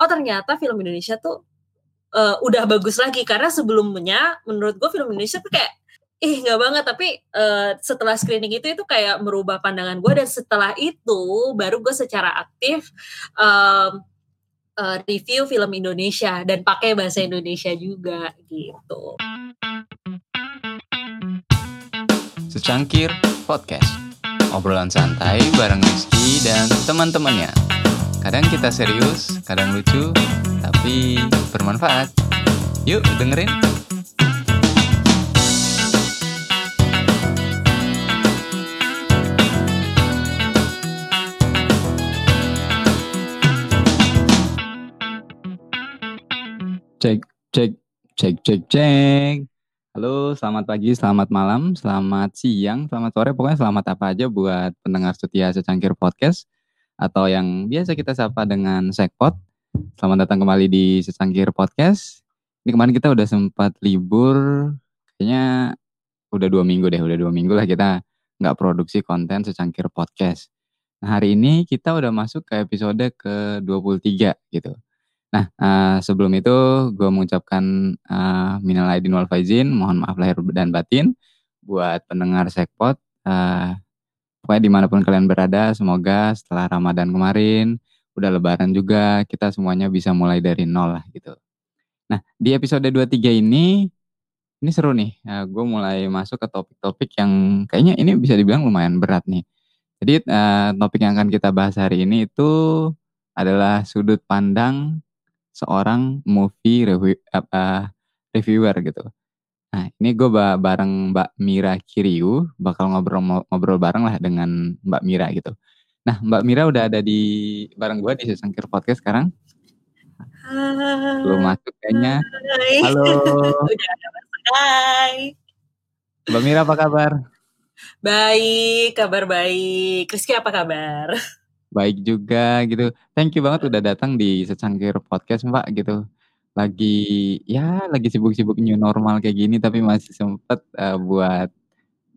oh ternyata film Indonesia tuh uh, udah bagus lagi. Karena sebelumnya menurut gue film Indonesia tuh kayak ih nggak banget. Tapi uh, setelah screening itu itu kayak merubah pandangan gue dan setelah itu baru gue secara aktif um, uh, review film Indonesia. Dan pakai bahasa Indonesia juga gitu. Secangkir Podcast. Obrolan santai bareng Rizky dan teman-temannya Kadang kita serius, kadang lucu, tapi bermanfaat. Yuk dengerin. Cek, cek, cek, cek, cek. Halo, selamat pagi, selamat malam, selamat siang, selamat sore, pokoknya selamat apa aja buat pendengar setia secangkir podcast atau yang biasa kita sapa dengan Sekpot. Selamat datang kembali di secangkir podcast. Ini kemarin kita udah sempat libur, kayaknya udah dua minggu deh, udah dua minggu lah kita nggak produksi konten secangkir podcast. Nah hari ini kita udah masuk ke episode ke-23 gitu. Nah, uh, sebelum itu gue mengucapkan uh, minal aidin wal faizin, mohon maaf lahir dan batin buat pendengar Sekpot. Uh, pokoknya di mana pun kalian berada, semoga setelah Ramadan kemarin, udah lebaran juga, kita semuanya bisa mulai dari nol lah gitu. Nah, di episode 23 ini, ini seru nih. Uh, gue mulai masuk ke topik-topik yang kayaknya ini bisa dibilang lumayan berat nih. Jadi uh, topik yang akan kita bahas hari ini itu adalah sudut pandang seorang movie review, uh, reviewer gitu. Nah, ini gue bareng Mbak Mira Kiriu, bakal ngobrol-ngobrol bareng lah dengan Mbak Mira gitu. Nah, Mbak Mira udah ada di bareng gue di Sesangkir Podcast sekarang. Hai. Belum masuk kayaknya. Halo. Hai. Mbak Mira apa kabar? Baik, kabar baik. Rizky apa kabar? baik juga gitu. Thank you banget udah datang di secangkir podcast Mbak gitu. Lagi ya lagi sibuk-sibuk new normal kayak gini tapi masih sempet uh, buat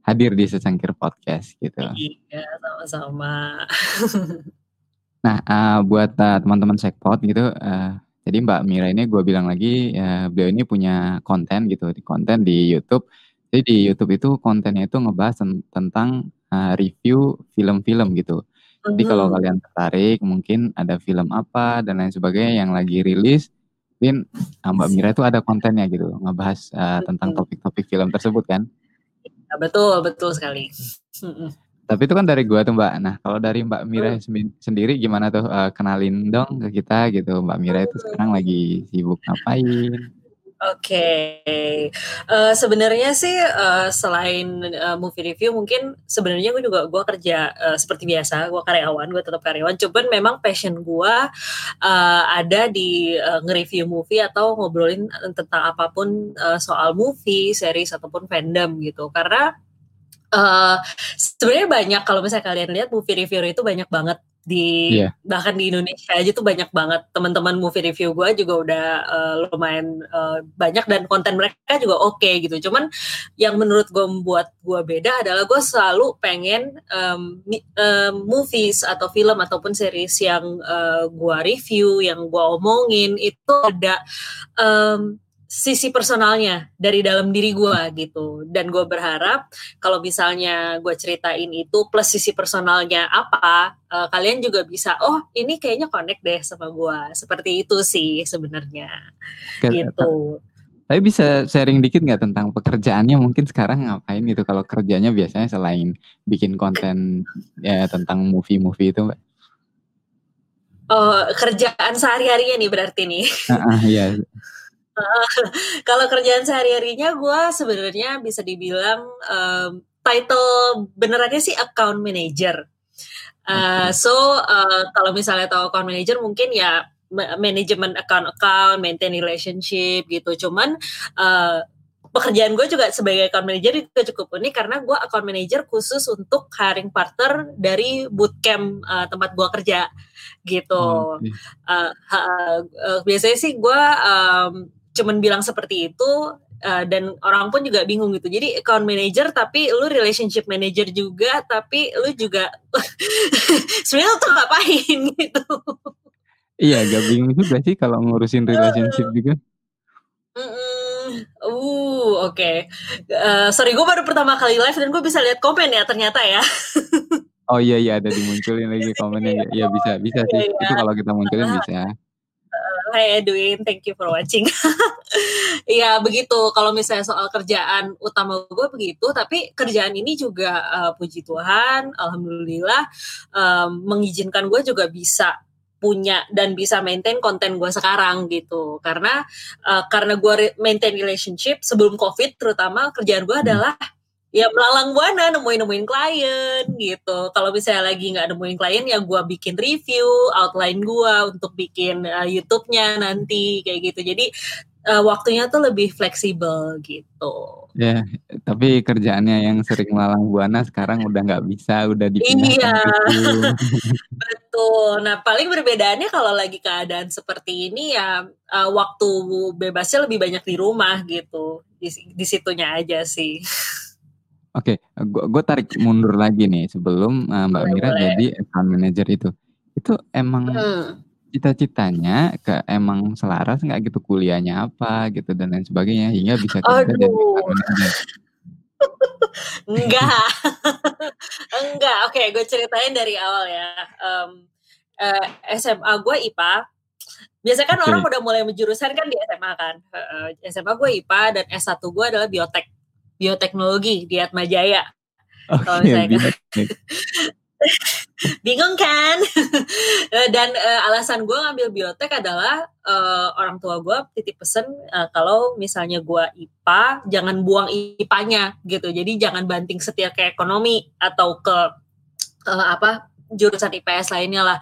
hadir di secangkir podcast gitu. Iya sama-sama. nah uh, buat uh, teman-teman sekpot gitu. Uh, jadi Mbak Mira ini gue bilang lagi uh, beliau ini punya konten gitu di konten di YouTube. Jadi di YouTube itu kontennya itu ngebahas tentang uh, review film-film gitu jadi kalau mhm. kalian tertarik, mungkin ada film apa dan lain sebagainya yang lagi rilis, mungkin Mbak Mira itu ada kontennya gitu, ngebahas uh, tentang topik-topik film tersebut kan? Ya, betul, betul sekali. Tapi itu kan dari gua tuh Mbak. Nah kalau dari Mbak Mira sendiri gimana tuh uh, kenalin dong ke kita gitu. Mbak Mira itu sekarang lagi sibuk ngapain? Oke, okay. uh, sebenarnya sih uh, selain uh, movie review mungkin sebenarnya gue juga gue kerja uh, seperti biasa, gue karyawan, gue tetap karyawan. Cuman memang passion gue uh, ada di uh, nge-review movie atau ngobrolin tentang apa pun uh, soal movie, series ataupun fandom gitu. Karena uh, sebenarnya banyak kalau misalnya kalian lihat movie review itu banyak banget di yeah. bahkan di Indonesia aja tuh banyak banget teman-teman movie review gue juga udah uh, lumayan uh, banyak dan konten mereka juga oke okay, gitu cuman yang menurut gue membuat gue beda adalah gue selalu pengen um, um, movies atau film ataupun series yang uh, gue review yang gue omongin itu ada um, sisi personalnya dari dalam diri gue gitu. Dan gue berharap kalau misalnya gue ceritain itu plus sisi personalnya apa uh, kalian juga bisa oh ini kayaknya connect deh sama gue seperti itu sih sebenarnya. Gitu. tapi bisa sharing dikit nggak tentang pekerjaannya? Mungkin sekarang ngapain gitu? Kalau kerjanya biasanya selain bikin konten ya tentang movie-movie itu mbak? Oh, kerjaan sehari-harinya nih berarti nih. Uh, uh, iya. kalau kerjaan sehari-harinya gue sebenarnya bisa dibilang um, title benerannya sih account manager. Uh, so uh, kalau misalnya tahu account manager mungkin ya manajemen account-account, maintain relationship gitu. Cuman uh, pekerjaan gue juga sebagai account manager itu cukup unik karena gue account manager khusus untuk hiring partner dari bootcamp uh, tempat gue kerja gitu. Uh, uh, uh, biasanya sih gue um, cuman bilang seperti itu uh, dan orang pun juga bingung gitu. Jadi account manager tapi lu relationship manager juga tapi lu juga sebenarnya tuh ngapain gitu. Iya, agak bingung juga sih kalau ngurusin relationship juga. Mhm, uh, oke. Eee, sorry gue baru pertama kali live dan gue bisa lihat komen ya ternyata ya. Oh iya iya, ada dimunculin lagi komennya. Iya bisa bisa sih, Iya, itu kalau kita munculin bisa. Hai Edwin, thank you for watching. Iya begitu, kalau misalnya soal kerjaan utama gue begitu, tapi kerjaan ini juga, eee, puji Tuhan, alhamdulillah, mmm, mengizinkan gue juga bisa punya dan bisa maintain konten gue sekarang gitu. Karena, eee, karena gue maintain relationship sebelum Covid terutama kerjaan gue Mhm. adalah ya melalang buana nemuin-nemuin klien gitu. Kalau misalnya lagi nggak nemuin klien ya gue bikin review, outline gue untuk bikin, eee, YouTube-nya nanti kayak gitu. Jadi, eee, waktunya tuh lebih fleksibel gitu. Ya, tapi kerjaannya yang sering melalang buana sekarang udah nggak bisa, udah dipindahkan Iya, Zoom. betul. Nah paling perbedaannya kalau lagi keadaan seperti ini ya, eee, waktu bebasnya lebih banyak di rumah gitu, di di situnya aja sih. Oke, gua tarik mundur lagi nih sebelum, eee, Mbak Boleh Mira boleh. jadi account manager itu. Itu emang Mhm. cita-citanya ke emang selaras nggak gitu kuliahnya apa gitu dan lain sebagainya hingga bisa kerja jadi account manager? Enggak. Enggak, oke gue ceritain dari awal ya, mmm, eee, SMA gue IPA, biasanya kan orang Oke. udah mulai menjurusan kan di SMA kan, heeh, SMA gue IPA dan S1 gue adalah biotek, bioteknologi di Atmajaya. Kalau Oke, misalnya kan bingung kan? Eee, dan, eee, alasan gue ngambil biotek adalah, eee, orang tua gue titip pesen, eee, kalau misalnya gue IPA, jangan buang IPA-nya gitu. Jadi jangan banting setir ke ekonomi atau ke, eee, apa, jurusan IPS lainnya lah.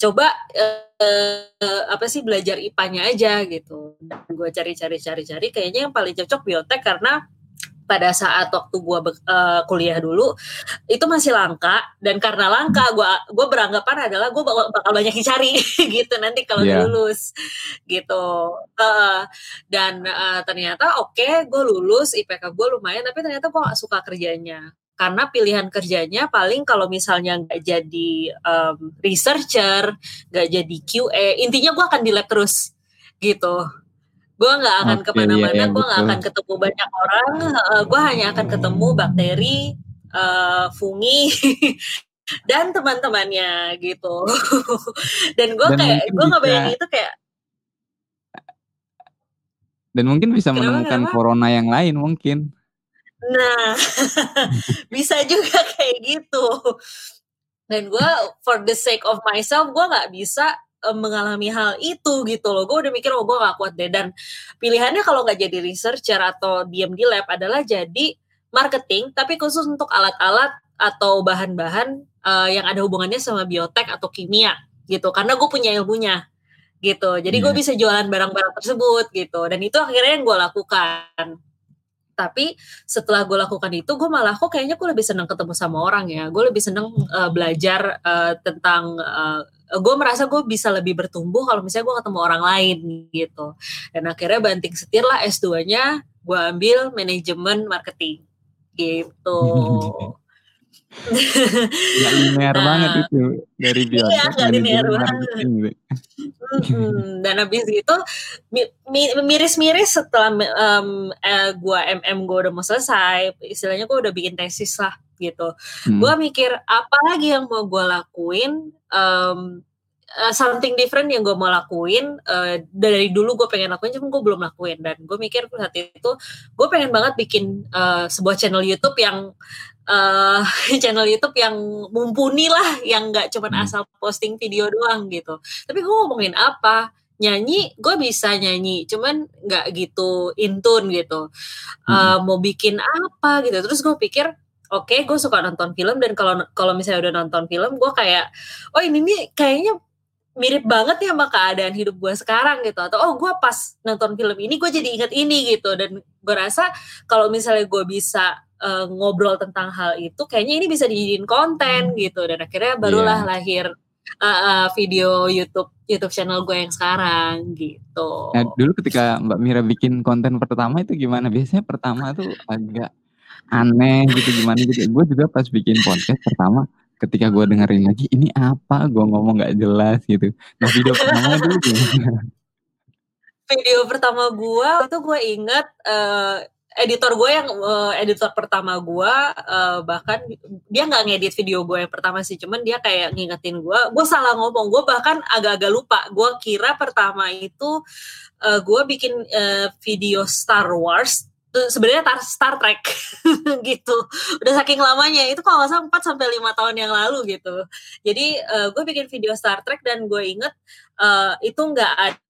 Coba, eee, apa sih, belajar IPA-nya aja gitu. Dan gue cari-cari cari-cari kayaknya yang paling cocok biotek karena pada saat waktu gue bek eee, kuliah dulu, itu masih langka dan karena langka Hmm. gua gue beranggapan adalah gue bakal bakal banyak dicari gitu nanti kalau udah Iya. lulus, gitu. Heeh, dan, eee, ternyata oke gue lulus, IPK gue lumayan, tapi ternyata gue nggak suka kerjanya. Karena pilihan kerjanya paling kalau misalnya nggak jadi, mmm, researcher, nggak jadi QA, intinya gue akan di lab terus, gitu. Gue nggak akan ke Oke, iya iya, mana-mana, gue nggak akan ketemu banyak orang, heeh, gue hanya akan ketemu bakteri, eee, fungi, dan teman-temannya gitu. Dan gue kayak gue bisa ngebayangin itu kayak dan mungkin bisa Kenapa menemukan kenapa? corona yang lain mungkin. Nah, bisa juga kayak gitu. Dan gue for the sake of myself, gue nggak bisa, eee, mengalami hal itu gitu loh. Gue udah mikir, "Oh gue nggak kuat deh," dan pilihannya kalau nggak jadi researcher atau diem di lab adalah jadi marketing, tapi khusus untuk alat-alat atau bahan-bahan, eee, yang ada hubungannya sama biotek atau kimia gitu, karena gue punya ilmunya, gitu. Jadi gue Iya. bisa jualan barang-barang tersebut gitu, dan itu akhirnya yang gue lakukan. Tapi setelah gue lakukan itu, gue malah kok kayaknya gue lebih senang ketemu sama orang ya, gue lebih senang, eee, belajar, eee, tentang, gue merasa gue bisa lebih bertumbuh kalau misalnya gue ketemu orang lain gitu. Dan akhirnya banting setir lah S2-nya, gue ambil manajemen marketing, gitu. Nggak linear banget Nah itu, dari iya, biotek nggak linear banget. dan habis itu mi mi miris-miris setelah, mmm, eee, gue MM gue udah mau selesai, istilahnya gue udah bikin tesis lah gitu. Gue Mhm. mikir apa lagi yang mau gue lakuin, mmm, eee, something different yang gue mau lakuin, eee, dari dulu gue pengen lakuin cuman gue belum lakuin dan gue mikir saat itu, gue pengen banget bikin, eee, sebuah channel YouTube yang, eee, channel YouTube yang mumpuni lah, yang nggak cuman Mhm. asal posting video doang gitu. Tapi gue ngomongin apa? Nyanyi, gue bisa nyanyi, cuman nggak gitu in tune gitu. Mhm. Eee, mau bikin apa gitu, terus gue pikir, oke gue suka nonton film dan kalau kalau misalnya udah nonton film, gue kayak, "Oh ini nih kayaknya mirip banget ya sama keadaan hidup gue sekarang," gitu, atau, "Oh gue pas nonton film ini, gue jadi inget ini," gitu. Dan gue rasa kalau misalnya gue bisa, eee, ngobrol tentang hal itu, kayaknya ini bisa dijadiin konten gitu, dan akhirnya barulah Iya. lahir heeh, video YouTube YouTube channel gue yang sekarang, gitu. Nah, dulu ketika Mbak Mira bikin konten pertama itu gimana? Biasanya pertama tuh agak aneh gitu gimana gitu. Gue juga pas bikin podcast pertama ketika gue dengerin lagi ini apa gue ngomong nggak jelas gitu. Nah video pertama dulu gimana? Video pertama gue itu gue inget uh, editor gue yang uh, editor pertama gue uh, bahkan dia nggak ngedit video gue yang pertama sih cuman dia kayak ngingetin gue gue salah ngomong gue bahkan agak-agak lupa gue kira pertama itu uh, gue bikin uh, video Star Wars sebenarnya Star Trek gitu. Udah saking lamanya itu kalau nggak salah 4 sampai 5 tahun yang lalu gitu. Jadi uh, gue bikin video Star Trek dan gue inget uh, itu nggak ada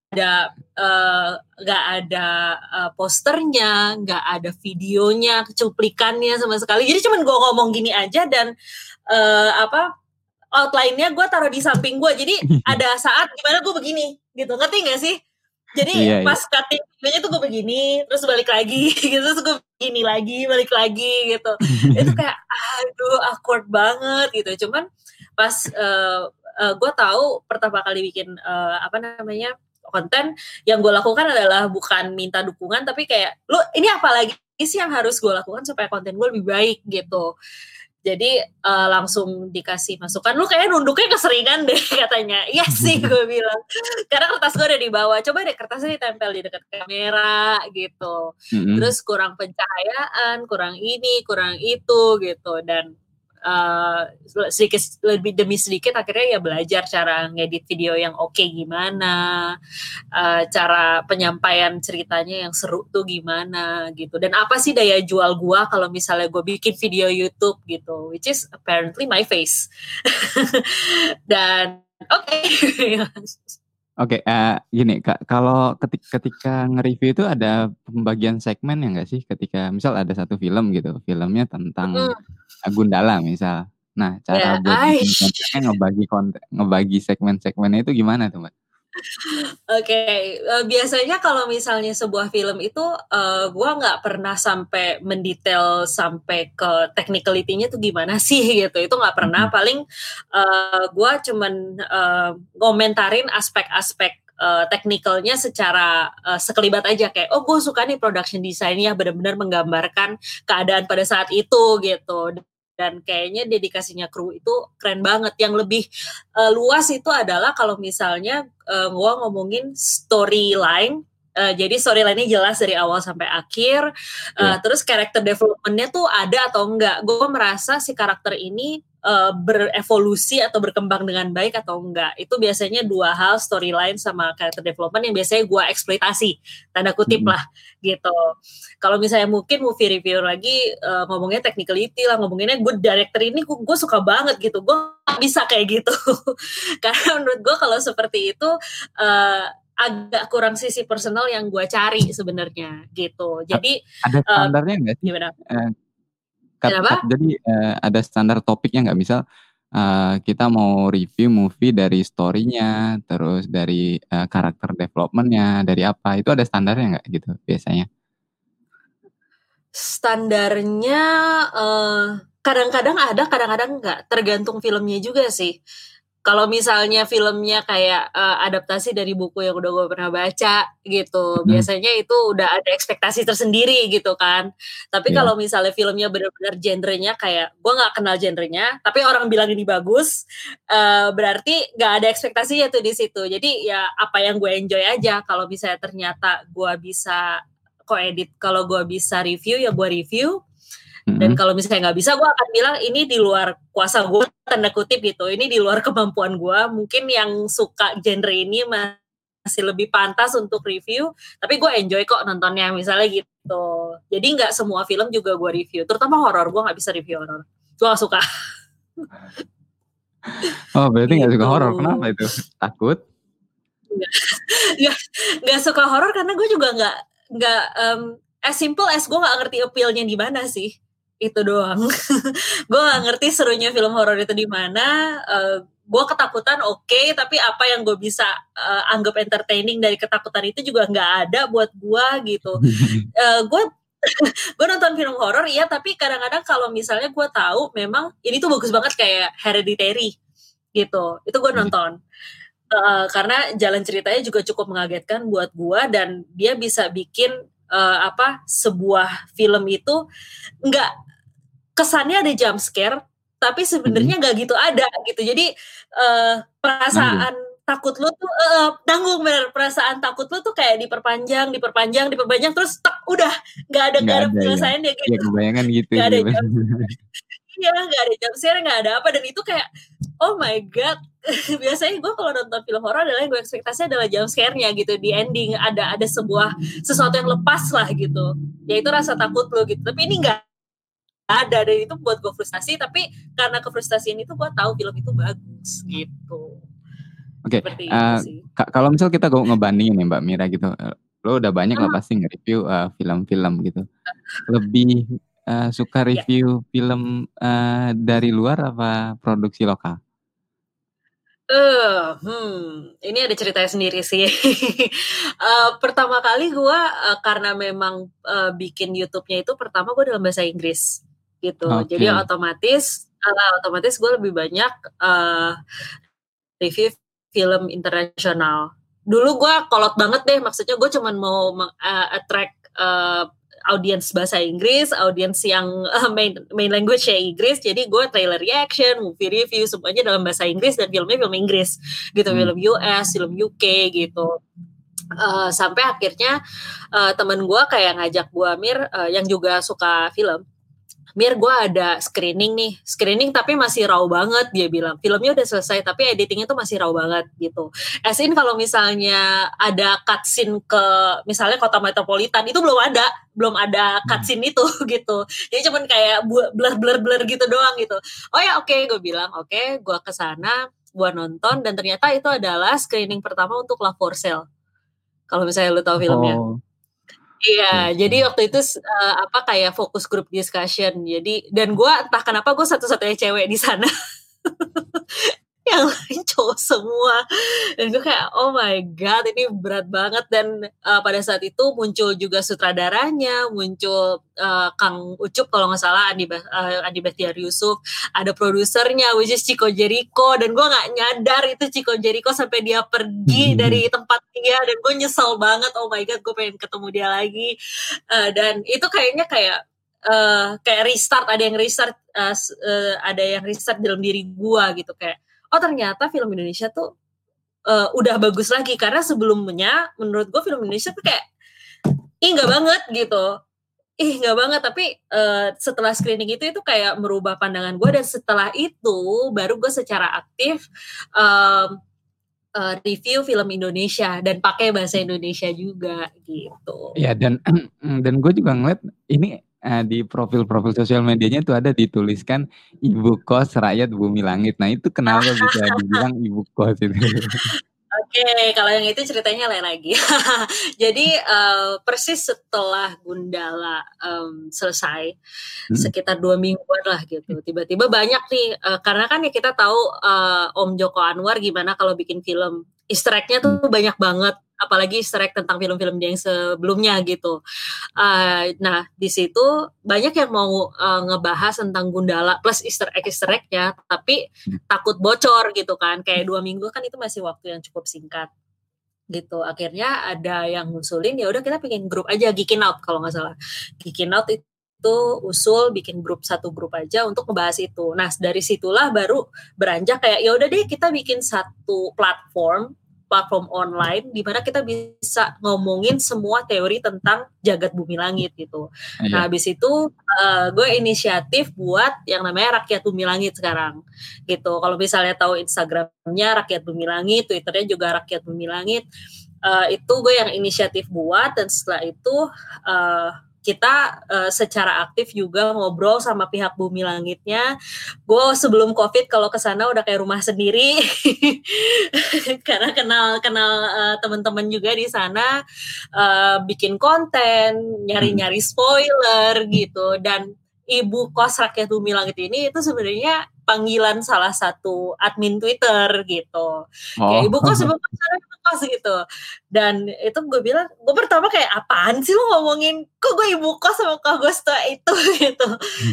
nggak uh, ada uh, posternya, nggak ada videonya, cuplikannya sama sekali. Jadi cuman gue ngomong gini aja dan uh, apa outline-nya gue taruh di samping gue. Jadi ada saat gimana gue begini gitu. Ngerti gak sih? Jadi iya, iya. pas cutting videonya tuh gue begini, terus balik lagi, gitu, terus gue begini lagi, balik lagi gitu. itu kayak aduh awkward banget gitu. Cuman pas uh, uh, gue tahu pertama kali bikin uh, apa namanya konten, yang gue lakukan adalah bukan minta dukungan, tapi kayak lu ini apa lagi sih yang harus gue lakukan supaya konten gue lebih baik gitu jadi uh, langsung dikasih masukan. Lu kayak nunduknya keseringan deh katanya. Iya sih gue bilang. Karena kertas gue udah dibawa coba deh kertasnya ditempel di dekat kamera gitu. Mm-hmm. terus kurang pencahayaan kurang ini kurang itu gitu. Dan uh, sedikit lebih demi sedikit akhirnya ya belajar cara ngedit video yang oke okay gimana, uh, cara penyampaian ceritanya yang seru tuh gimana gitu. Dan apa sih daya jual gua kalau misalnya gue bikin video YouTube gitu, which is apparently my face. Dan oke. Okay. Oke, okay, uh, eh, gini kak, kalau ketika, ketika nge-review itu ada pembagian segmen ya nggak sih? Ketika misal ada satu film gitu, filmnya tentang mm. Gundala misal. Nah, cara yeah, buat kontennya ngebagi konten, ngebagi segmen-segmennya itu gimana tuh mbak? Oke, okay. uh, eh, biasanya kalau misalnya sebuah film itu uh, gue nggak pernah sampai mendetail sampai ke technicality-nya tuh gimana sih gitu. Itu nggak pernah. Hmm. Paling uh, gue cuman uh, ngomentarin aspek-aspek uh, teknikalnya secara uh, sekelibat aja kayak oh gue suka nih production desainnya benar-benar menggambarkan keadaan pada saat itu gitu dan kayaknya dedikasinya kru itu keren banget. Yang lebih uh, luas itu adalah kalau misalnya uh, gua ngomongin storyline Uh, jadi storyline-nya jelas dari awal sampai akhir. Uh, yeah. Terus karakter development-nya tuh ada atau enggak? Gue merasa si karakter ini uh, berevolusi atau berkembang dengan baik atau enggak. Itu biasanya dua hal storyline sama character development yang biasanya gue eksploitasi tanda kutip hmm. lah gitu. Kalau misalnya mungkin movie review lagi uh, ngomongnya technicality lah ngomonginnya gue director ini gue suka banget gitu. Gue bisa kayak gitu. Karena menurut gue kalau seperti itu uh, agak kurang sisi personal yang gue cari sebenarnya gitu. Jadi ada standarnya nggak uh, sih? gimana? Uh, Kenapa? Jadi uh, ada standar topiknya nggak misal uh, kita mau review movie dari storynya, terus dari uh, karakter developmentnya, dari apa itu ada standarnya nggak gitu biasanya? Standarnya kadang-kadang uh, ada, kadang-kadang nggak. Tergantung filmnya juga sih kalau misalnya filmnya kayak uh, adaptasi dari buku yang udah gue pernah baca gitu hmm. biasanya itu udah ada ekspektasi tersendiri gitu kan tapi yeah. kalau misalnya filmnya benar-benar genrenya kayak gue nggak kenal genrenya tapi orang bilang ini bagus uh, berarti nggak ada ekspektasinya tuh di situ jadi ya apa yang gue enjoy aja kalau misalnya ternyata gue bisa kok edit kalau gue bisa review ya gue review dan kalau misalnya nggak bisa, gue akan bilang ini di luar kuasa gue, tanda kutip gitu. Ini di luar kemampuan gue. Mungkin yang suka genre ini masih lebih pantas untuk review. Tapi gue enjoy kok nontonnya, misalnya gitu. Jadi nggak semua film juga gue review. Terutama horor, gue nggak bisa review horor. Gue gak suka. oh berarti nggak gitu. suka horor? Kenapa itu? Takut? Nggak, nggak suka horor karena gue juga nggak nggak um, as simple as gue nggak ngerti appealnya di mana sih itu doang. gue gak ngerti serunya film horor itu di mana. Uh, gue ketakutan oke, okay, tapi apa yang gue bisa uh, anggap entertaining dari ketakutan itu juga nggak ada buat gue gitu. Uh, gue gue nonton film horor iya, tapi kadang-kadang kalau misalnya gue tahu memang ini tuh bagus banget kayak Hereditary gitu, itu gue hmm. nonton. Uh, karena jalan ceritanya juga cukup mengagetkan buat gue dan dia bisa bikin uh, apa sebuah film itu nggak kesannya ada jump scare tapi sebenarnya nggak hmm. gitu ada gitu. Jadi uh, perasaan takut lu tuh uh, tanggung bener. Perasaan takut lu tuh kayak diperpanjang diperpanjang diperpanjang terus tak udah. Nggak ada nggak ada penyelesaiannya ya. gitu. ya kebayangan gitu gak ada jump, iya nggak ada jump scare nggak ada apa. Dan itu kayak oh my god. Biasanya gue kalau nonton film horor adalah yang gue ekspektasi adalah jump scare-nya gitu di ending. Ada ada sebuah sesuatu yang lepas lah gitu. Ya itu rasa takut lo gitu. Tapi ini enggak ada. Dan itu buat gue frustasi. Tapi karena kefrustasian itu gue tahu film itu bagus gitu. Oke, okay. uh, eh, kalau misal kita gue ngebandingin ya Mbak Mira gitu, lo udah banyak lah ah. pasti nge-review uh, film-film gitu. Lebih uh, suka iya. review yeah. film uh, dari luar apa produksi lokal? uh, hmm, ini ada ceritanya sendiri sih. uh, pertama kali gue uh, karena memang uh, bikin YouTube-nya itu pertama gue dalam bahasa Inggris gitu. Okay. Jadi otomatis uh, otomatis gue lebih banyak uh, review film internasional. Dulu gue kolot banget deh, maksudnya gue cuman mau uh, attract uh, audiens bahasa Inggris, audiens yang uh, main main language ya Inggris. Jadi gue trailer reaction, movie review semuanya dalam bahasa Inggris dan filmnya film Inggris gitu, hmm. film US, film UK gitu. Uh, sampai akhirnya uh, temen gue kayak ngajak gue Amir uh, yang juga suka film Mir gue ada screening nih. Screening tapi masih raw banget dia bilang. Filmnya udah selesai tapi editingnya tuh masih raw banget gitu. As in kalau misalnya ada cutscene ke misalnya kota metropolitan itu belum ada. Belum ada hmm. cutscene itu gitu. Jadi cuman kayak blur blur blur gitu doang gitu. Oh ya oke okay, gue bilang oke okay, gue ke sana gue nonton dan ternyata itu adalah screening pertama untuk Love for Sale. Kalau misalnya lu tahu filmnya. Oh. Iya, hmm. jadi waktu itu uh, apa kayak fokus group discussion. Jadi dan gue entah kenapa gue satu-satunya cewek di sana. yang lain cowok semua. Dan gue kayak oh my god ini berat banget. Dan uh, pada saat itu muncul juga sutradaranya muncul uh, Kang Ucup kalau nggak salah Andi uh, Andi Bahtiar Yusuf. Ada produsernya which is Chico Jericho. Dan gue nggak nyadar itu Chico Jericho sampai dia pergi hmm. dari tempat dia. Dan gue nyesel banget oh my god gue pengen ketemu dia lagi. Uh, dan itu kayaknya kayak uh, kayak restart ada yang restart uh, uh, ada yang restart dalam diri gue gitu kayak oh ternyata film Indonesia tuh uh, udah bagus lagi. Karena sebelumnya menurut gue film Indonesia tuh kayak ih nggak banget gitu. Ih nggak banget. Tapi uh, setelah screening itu itu kayak merubah pandangan gue dan setelah itu baru gue secara aktif um, review film Indonesia. Dan pakai bahasa Indonesia juga gitu. Ya dan dan gue juga ngeliat ini uh, di profil-profil sosial medianya itu ada dituliskan ibu kos rakyat bumi langit. Nah itu kenapa bisa dibilang ibu kos itu? Oke, okay, kalau yang itu ceritanya lain lagi. Jadi uh, persis setelah Gundala um, selesai, hmm. sekitar dua mingguan lah gitu. Tiba-tiba banyak nih, uh, karena kan ya kita tahu uh, Om Joko Anwar gimana kalau bikin film. Easter egg-nya tuh banyak banget apalagi easter egg tentang film-film dia yang sebelumnya gitu. Uh, nah di situ banyak yang mau uh, ngebahas tentang Gundala plus easter egg easter egg-nya, tapi hmm. takut bocor gitu kan. Kayak dua minggu kan itu masih waktu yang cukup singkat gitu akhirnya ada yang ngusulin ya udah kita bikin grup aja Geekin Out kalau nggak salah Geekin Out itu usul bikin grup satu grup aja untuk ngebahas itu. Nah dari situlah baru beranjak kayak ya udah deh kita bikin satu platform platform online di mana kita bisa ngomongin semua teori tentang jagat bumi langit gitu. Iya. Nah, habis itu uh, gue inisiatif buat yang namanya Rakyat Bumi Langit sekarang. Gitu. Kalau misalnya tahu Instagramnya Rakyat Bumi Langit, Twitternya juga Rakyat Bumi Langit. Uh, itu gue yang inisiatif buat dan setelah itu uh, kita uh, secara aktif juga ngobrol sama pihak bumi langitnya. Gue sebelum covid kalau ke sana udah kayak rumah sendiri. Karena kenal kenal uh, teman-teman juga di sana uh, bikin konten, nyari-nyari spoiler gitu. Dan ibu kos rakyat bumi langit ini itu sebenarnya panggilan salah satu admin Twitter gitu. Oh. Kayak ibu kos, ibu kos, ibu kos gitu. Dan itu gue bilang, gue pertama kayak apaan sih lo ngomongin, kok gue ibu kos sama kak gue itu gitu.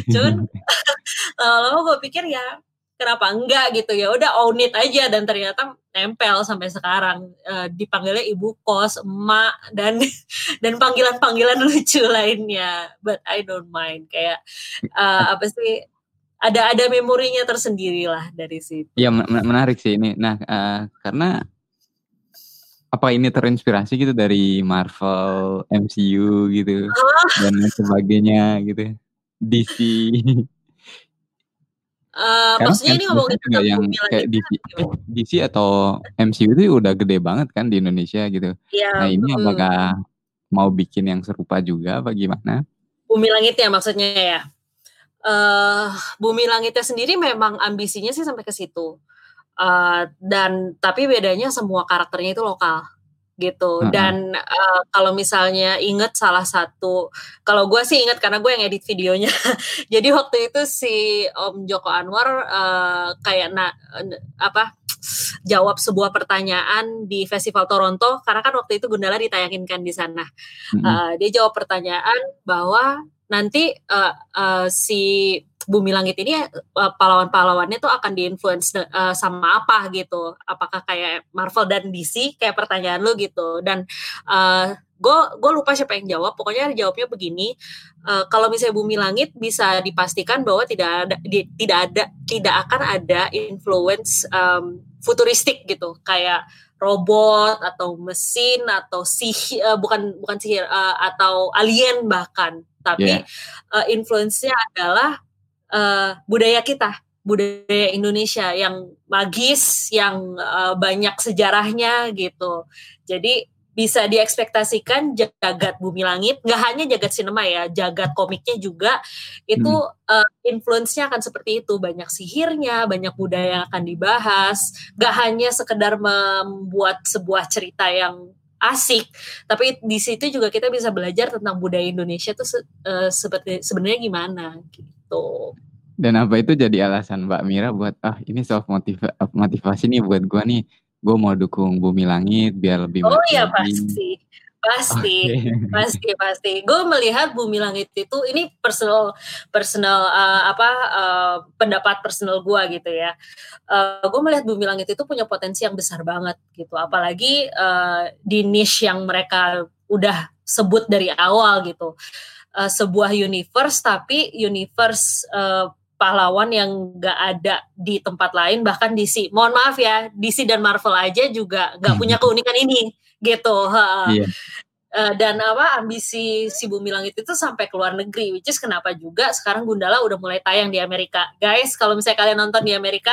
Cuman lama-lama gue pikir ya, kenapa enggak gitu ya udah own it aja dan ternyata nempel sampai sekarang uh, dipanggilnya ibu kos emak dan dan panggilan-panggilan lucu lainnya but I don't mind kayak uh, apa sih ada ada memorinya tersendiri lah dari situ. Iya menarik sih ini. Nah uh, karena apa ini terinspirasi gitu dari Marvel, MCU gitu oh. dan sebagainya gitu, DC. Uh, maksudnya ini ngomongin juga yang kayak DC, DC atau MCU itu udah gede banget kan di Indonesia gitu. Ya, nah ini apakah mau bikin yang serupa juga apa gimana? Bumi Langitnya maksudnya ya. Uh, Bumi Langitnya sendiri memang ambisinya sih sampai ke situ. Uh, dan tapi bedanya semua karakternya itu lokal gitu. Dan uh, kalau misalnya inget salah satu kalau gue sih inget karena gue yang edit videonya. Jadi waktu itu si Om Joko Anwar uh, kayak na, apa jawab sebuah pertanyaan di Festival Toronto karena kan waktu itu Gundala ditayangin kan di sana. -huh. uh, dia jawab pertanyaan bahwa nanti uh, uh, si Bumi Langit ini uh, pahlawan-pahlawannya tuh akan diinfluence uh, sama apa gitu. Apakah kayak Marvel dan DC kayak pertanyaan lu gitu. Dan uh, gue gue lupa siapa yang jawab. Pokoknya jawabnya begini. Uh, kalau misalnya Bumi Langit bisa dipastikan bahwa tidak ada di, tidak ada tidak akan ada influence um, futuristik gitu. Kayak robot atau mesin atau sihir uh, bukan bukan sihir uh, atau alien bahkan tapi yeah. uh, influence-nya adalah uh, budaya kita, budaya Indonesia yang magis, yang uh, banyak sejarahnya gitu. Jadi bisa diekspektasikan jagat bumi langit, nggak hanya jagat sinema ya, jagat komiknya juga itu hmm. uh, influence-nya akan seperti itu, banyak sihirnya, banyak budaya yang akan dibahas, nggak hanya sekedar membuat sebuah cerita yang asik, tapi di situ juga kita bisa belajar tentang budaya Indonesia tuh uh, seperti sebenarnya gimana gitu. Dan apa itu jadi alasan Mbak Mira buat ah ini self motiva motivasi nih buat gua nih, gue mau dukung Bumi Langit biar lebih Oh iya pasti, pasti, okay. pasti, pasti. Gue melihat Bumi Langit itu ini personal, personal uh, apa uh, pendapat personal gue gitu ya. Uh, gue melihat Bumi Langit itu punya potensi yang besar banget gitu, apalagi uh, di niche yang mereka udah sebut dari awal gitu. Uh, sebuah universe tapi universe uh, pahlawan yang gak ada di tempat lain bahkan DC mohon maaf ya DC dan Marvel aja juga gak punya keunikan ini gitu yeah. Uh, dan apa ambisi si Bumi Langit itu sampai ke luar negeri, which is kenapa juga sekarang Gundala udah mulai tayang di Amerika. Guys, kalau misalnya kalian nonton di Amerika,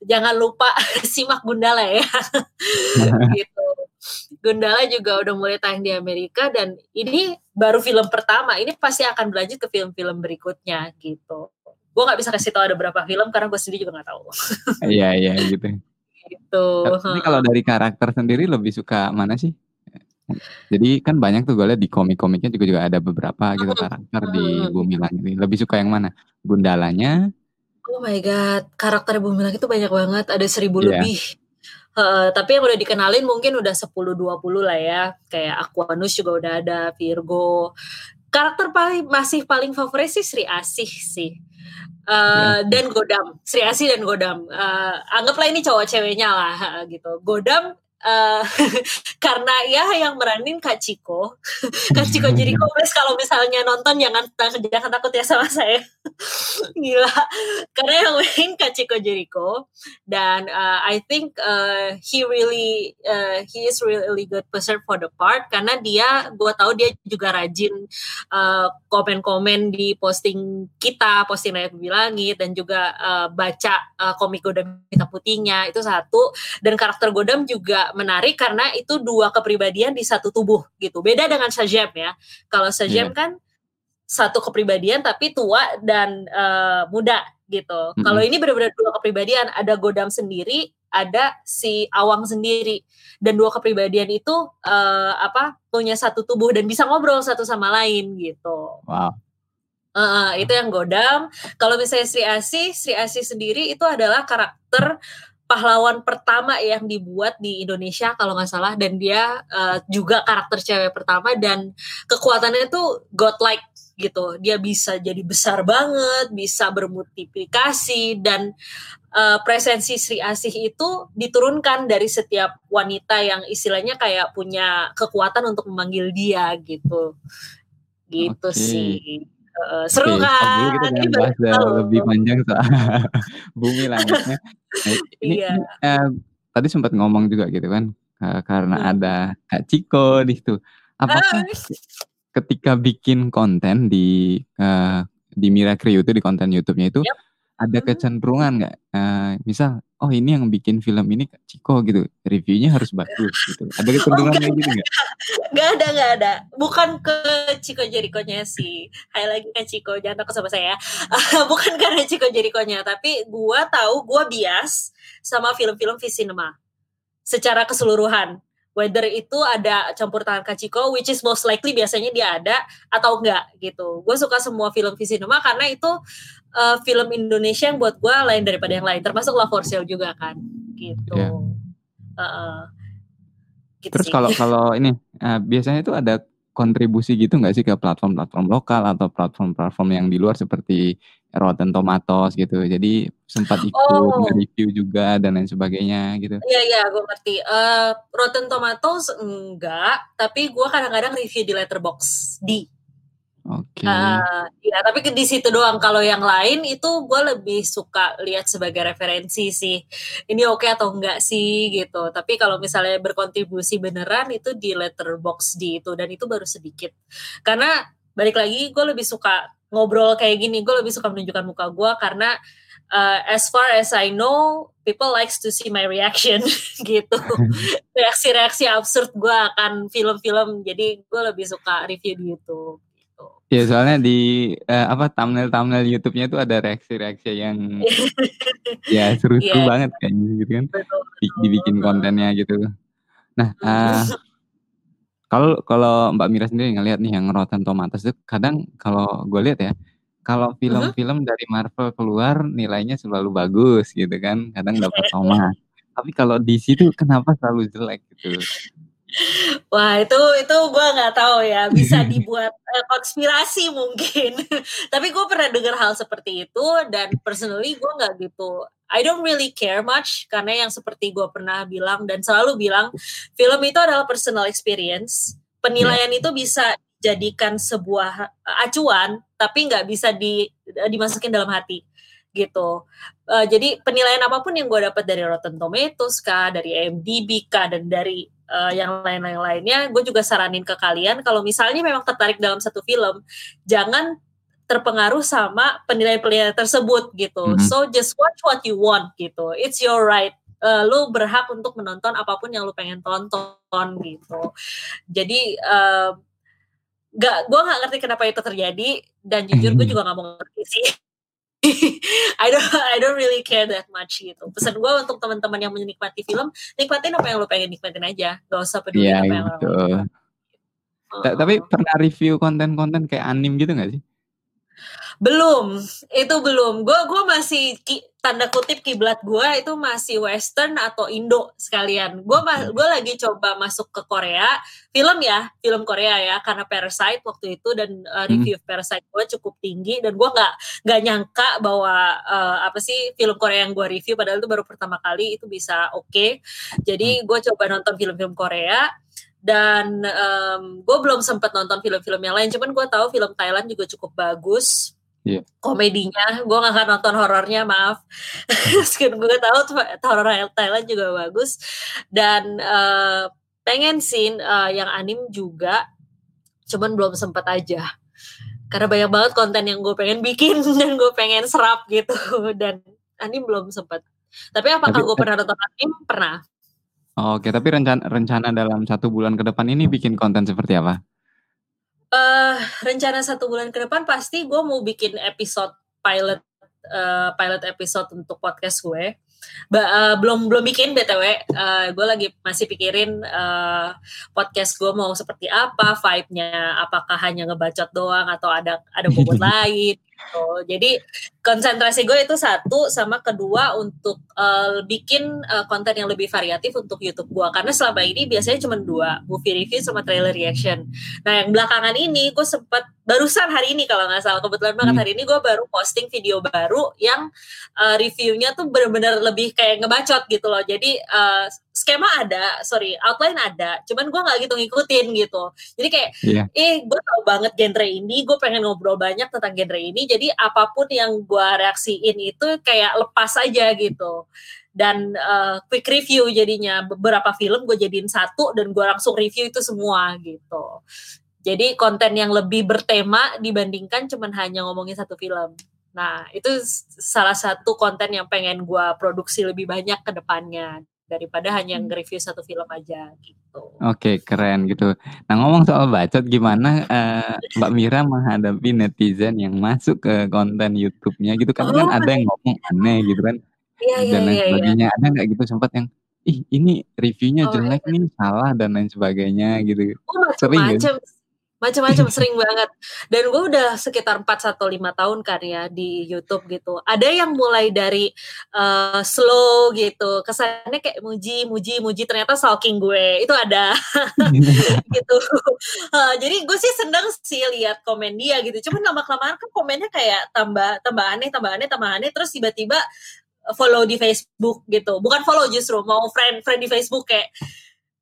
jangan lupa simak Gundala ya. gitu. Gundala juga udah mulai tayang di Amerika dan ini baru film pertama. Ini pasti akan berlanjut ke film-film berikutnya gitu gue nggak bisa kasih tahu ada berapa film karena gue sendiri juga nggak tahu iya iya gitu gitu tapi kalau dari karakter sendiri lebih suka mana sih jadi kan banyak tuh gue lihat di komik-komiknya juga juga ada beberapa gitu karakter di Bumi Langit ini. Lebih suka yang mana? Gundalanya? Oh my god, karakter Bumi Langit itu banyak banget, ada seribu yeah. lebih. Uh, tapi yang udah dikenalin mungkin udah 10-20 lah ya. Kayak Aquanus juga udah ada, Virgo. Karakter paling masih paling favorit sih Sri Asih sih. Uh, dan Godam, Sri Asi dan Godam. Uh, anggaplah ini cowok ceweknya lah gitu. Godam uh, karena ya yang meranin Kak Ciko. Kak Ciko jadi kalau misalnya nonton jangan jangan takut ya sama saya. Gila. Karena yang main Kak Ciko Jericho. Dan uh, I think uh, he really uh, he is really good person for the part. Karena dia gue tahu dia juga rajin komen-komen uh, di posting kita posting Rakyat Langit dan juga uh, baca uh, komik Godam Hitam Putihnya. Itu satu. Dan karakter Godam juga menarik karena itu dua kepribadian di satu tubuh gitu. Beda dengan Sajem ya. Kalau Sajem yeah. kan satu kepribadian tapi tua dan uh, muda gitu. Mm-hmm. Kalau ini benar-benar dua kepribadian, ada Godam sendiri, ada si Awang sendiri. Dan dua kepribadian itu uh, apa? punya satu tubuh dan bisa ngobrol satu sama lain gitu. Wow. Uh, itu yang Godam. Kalau misalnya Sri Asih, Sri Asih sendiri itu adalah karakter pahlawan pertama yang dibuat di Indonesia kalau nggak salah dan dia uh, juga karakter cewek pertama dan kekuatannya itu godlike gitu. Dia bisa jadi besar banget bisa bermultiplikasi dan uh, presensi Sri Asih itu diturunkan dari setiap wanita yang istilahnya kayak punya kekuatan untuk memanggil dia gitu. Gitu okay. sih uh, seru okay. kan kita jangan bahas lebih panjang soal bumi langitnya nah, ini, iya. uh, tadi sempat ngomong juga gitu kan uh, karena hmm. ada Kak Ciko di situ apakah ah. ketika bikin konten di uh, di Mira Crew itu di konten YouTube-nya itu yep ada hmm. kecenderungan nggak? Uh, misal, oh ini yang bikin film ini Ciko gitu, reviewnya harus bagus gitu. Ada oh, kecenderungan oh, kayak gitu nggak? Gak ada, gak ada. Bukan ke Ciko Jerikonya sih. Hai lagi ke Ciko, jangan takut sama saya. Bukan karena Ciko Jerikonya, tapi gua tahu gua bias sama film-film V-Cinema secara keseluruhan whether itu ada campur tangan Kachiko which is most likely biasanya dia ada atau enggak gitu. Gue suka semua film Visinema karena itu uh, film Indonesia yang buat gue lain daripada yang lain termasuk Love for Sale juga kan gitu. Yeah. Iya. Uh, gitu Terus kalau kalau ini uh, biasanya itu ada kontribusi gitu nggak sih ke platform-platform lokal atau platform-platform yang di luar seperti Rotten Tomatoes gitu. Jadi sempat ikut oh. review juga dan lain sebagainya gitu. Iya iya, gue ngerti. Uh, Rotten Tomatoes enggak, tapi gue kadang-kadang review di Letterboxd di Oke. Okay. Uh, ya, tapi di situ doang. Kalau yang lain itu gue lebih suka lihat sebagai referensi sih. Ini oke okay atau enggak sih gitu. Tapi kalau misalnya berkontribusi beneran itu di letterbox di itu dan itu baru sedikit. Karena balik lagi gue lebih suka ngobrol kayak gini. Gue lebih suka menunjukkan muka gue karena uh, as far as I know, people likes to see my reaction gitu. Reaksi-reaksi absurd gue akan film-film. Jadi gue lebih suka review di YouTube. Ya soalnya di uh, apa thumbnail-thumbnail YouTube-nya itu ada reaksi-reaksi yang ya seru-seru yeah. banget kayaknya gitu kan. Dibikin kontennya gitu. Nah, uh, kalau kalau Mbak Mira sendiri ngelihat nih yang Rotten Tomatoes itu kadang kalau gue lihat ya, kalau film-film dari Marvel keluar nilainya selalu bagus gitu kan, kadang dapat Thomas. Tapi kalau di situ kenapa selalu jelek gitu? Wah itu itu gue nggak tahu ya bisa dibuat uh, konspirasi mungkin. Tapi gue pernah dengar hal seperti itu dan personally gue nggak gitu. I don't really care much karena yang seperti gue pernah bilang dan selalu bilang film itu adalah personal experience. Penilaian itu bisa jadikan sebuah acuan tapi nggak bisa di dimasukin dalam hati gitu. Uh, jadi penilaian apa pun yang gue dapat dari Rotten Tomatoes kah, dari IMDb kah, dan dari uh, yang lain-lain lainnya, gue juga saranin ke kalian kalau misalnya memang tertarik dalam satu film, jangan terpengaruh sama penilaian-penilaian tersebut gitu. Mm -hmm. So just watch what you want gitu. It's your right. Uh, lu berhak untuk menonton apa pun yang lu pengen tonton gitu. Jadi uh, gak, gue nggak ngerti kenapa itu terjadi dan jujur gue juga nggak mau ngerti sih. I don't I don't really care that much gitu. Pesan gue untuk teman-teman yang menikmati film, nikmatin apa yang lo pengen nikmatin aja. Gak usah peduli yeah, apa yang lo uh. Tapi pernah review konten-konten kayak anim gitu gak sih? Belum, itu belum. Gue gue masih ki, tanda kutip kiblat gue itu masih western atau Indo sekalian. Gue gue lagi coba masuk ke Korea, film ya, film Korea ya, karena Parasite waktu itu dan uh, review hmm. Parasite gue cukup tinggi dan gue nggak nggak nyangka bahwa uh, apa sih film Korea yang gue review padahal itu baru pertama kali itu bisa oke. Okay. Jadi hmm. gue coba nonton film-film Korea dan um, gue belum sempat nonton film-film yang lain cuman gue tahu film Thailand juga cukup bagus. Yeah. komedinya gue gak akan nonton horornya maaf. Meskipun gue tahu horor Thailand juga bagus. Dan uh, pengen sih uh, yang anim juga cuman belum sempat aja. Karena banyak banget konten yang gue pengen bikin dan gue pengen serap gitu. Dan anim belum sempat tapi apakah gue pernah nonton anim pernah Oke, tapi rencana rencana dalam satu bulan ke depan ini bikin konten seperti apa? uh, rencana satu bulan ke depan pasti gue mau bikin episode pilot uh, pilot episode untuk podcast gue. Ba uh, belum belum bikin btw, uh, gue lagi masih pikirin uh, podcast gue mau seperti apa, vibe-nya, apakah hanya ngebacot doang atau ada ada bobot lain gitu. Jadi konsentrasi gue itu satu sama kedua untuk uh, bikin uh, konten yang lebih variatif untuk YouTube gue karena selama ini biasanya cuma dua movie review sama trailer reaction. Nah yang belakangan ini gue sempat barusan hari ini kalau nggak salah kebetulan banget hmm. hari ini gue baru posting video baru yang uh, reviewnya tuh benar-benar lebih kayak ngebacot gitu loh. Jadi uh, skema ada, sorry outline ada, cuman gue nggak gitu ngikutin gitu. Jadi kayak, yeah. eh gue tau banget genre ini, gue pengen ngobrol banyak tentang genre ini, jadi apa pun yang gue reaksiin itu kayak lepas aja gitu dan uh, quick review jadinya beberapa film gue jadiin satu dan gue langsung review itu semua gitu jadi konten yang lebih bertema dibandingkan cuman hanya ngomongin satu film. Nah, itu salah satu konten yang pengen gue produksi lebih banyak ke depannya daripada hanya hmm. nge-review satu film aja gitu. Oke, keren gitu. Nah, ngomong soal bacot gimana uh, Mbak Mira menghadapi netizen yang masuk ke konten YouTube-nya gitu kan, oh, kan ada yang ngomong aneh gitu kan. Iya, iya, dan lain iya, iya. sebagainya. Iya. Ada nggak gitu sempat yang ih ini reviewnya oh, jelek iya. nih, salah dan lain sebagainya gitu. Oh, macam-macam macam-macam sering banget. Dan gue udah sekitar 4 atau lima tahun kan ya di YouTube gitu. Ada yang mulai dari uh, slow gitu. Kesannya kayak muji muji muji ternyata stalking gue. Itu ada. Gitu. Uh, jadi gue sih seneng sih lihat komen dia gitu. Cuman lama kelamaan kan komennya kayak tambah tambah aneh tambah aneh tambah aneh. Terus tiba-tiba follow di Facebook gitu. Bukan follow justru mau friend friend di Facebook kayak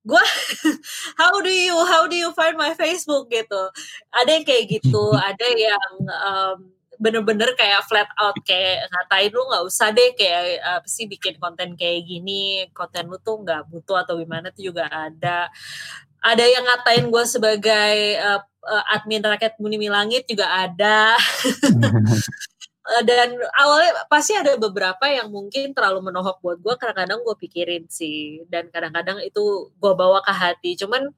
gue how do you how do you find my Facebook gitu. Ada yang kayak gitu ada yang um, bener-bener kayak flat out kayak ngatain lu nggak usah deh kayak apa sih bikin konten kayak gini konten lu tuh nggak butuh atau gimana tuh juga ada. Ada yang ngatain gue sebagai uh, uh, admin rakyat Bumi Langit juga ada dan awalnya pasti ada beberapa yang mungkin terlalu menohok buat gue kadang-kadang gue pikirin sih. Dan kadang-kadang itu gue bawa ke hati. Cuman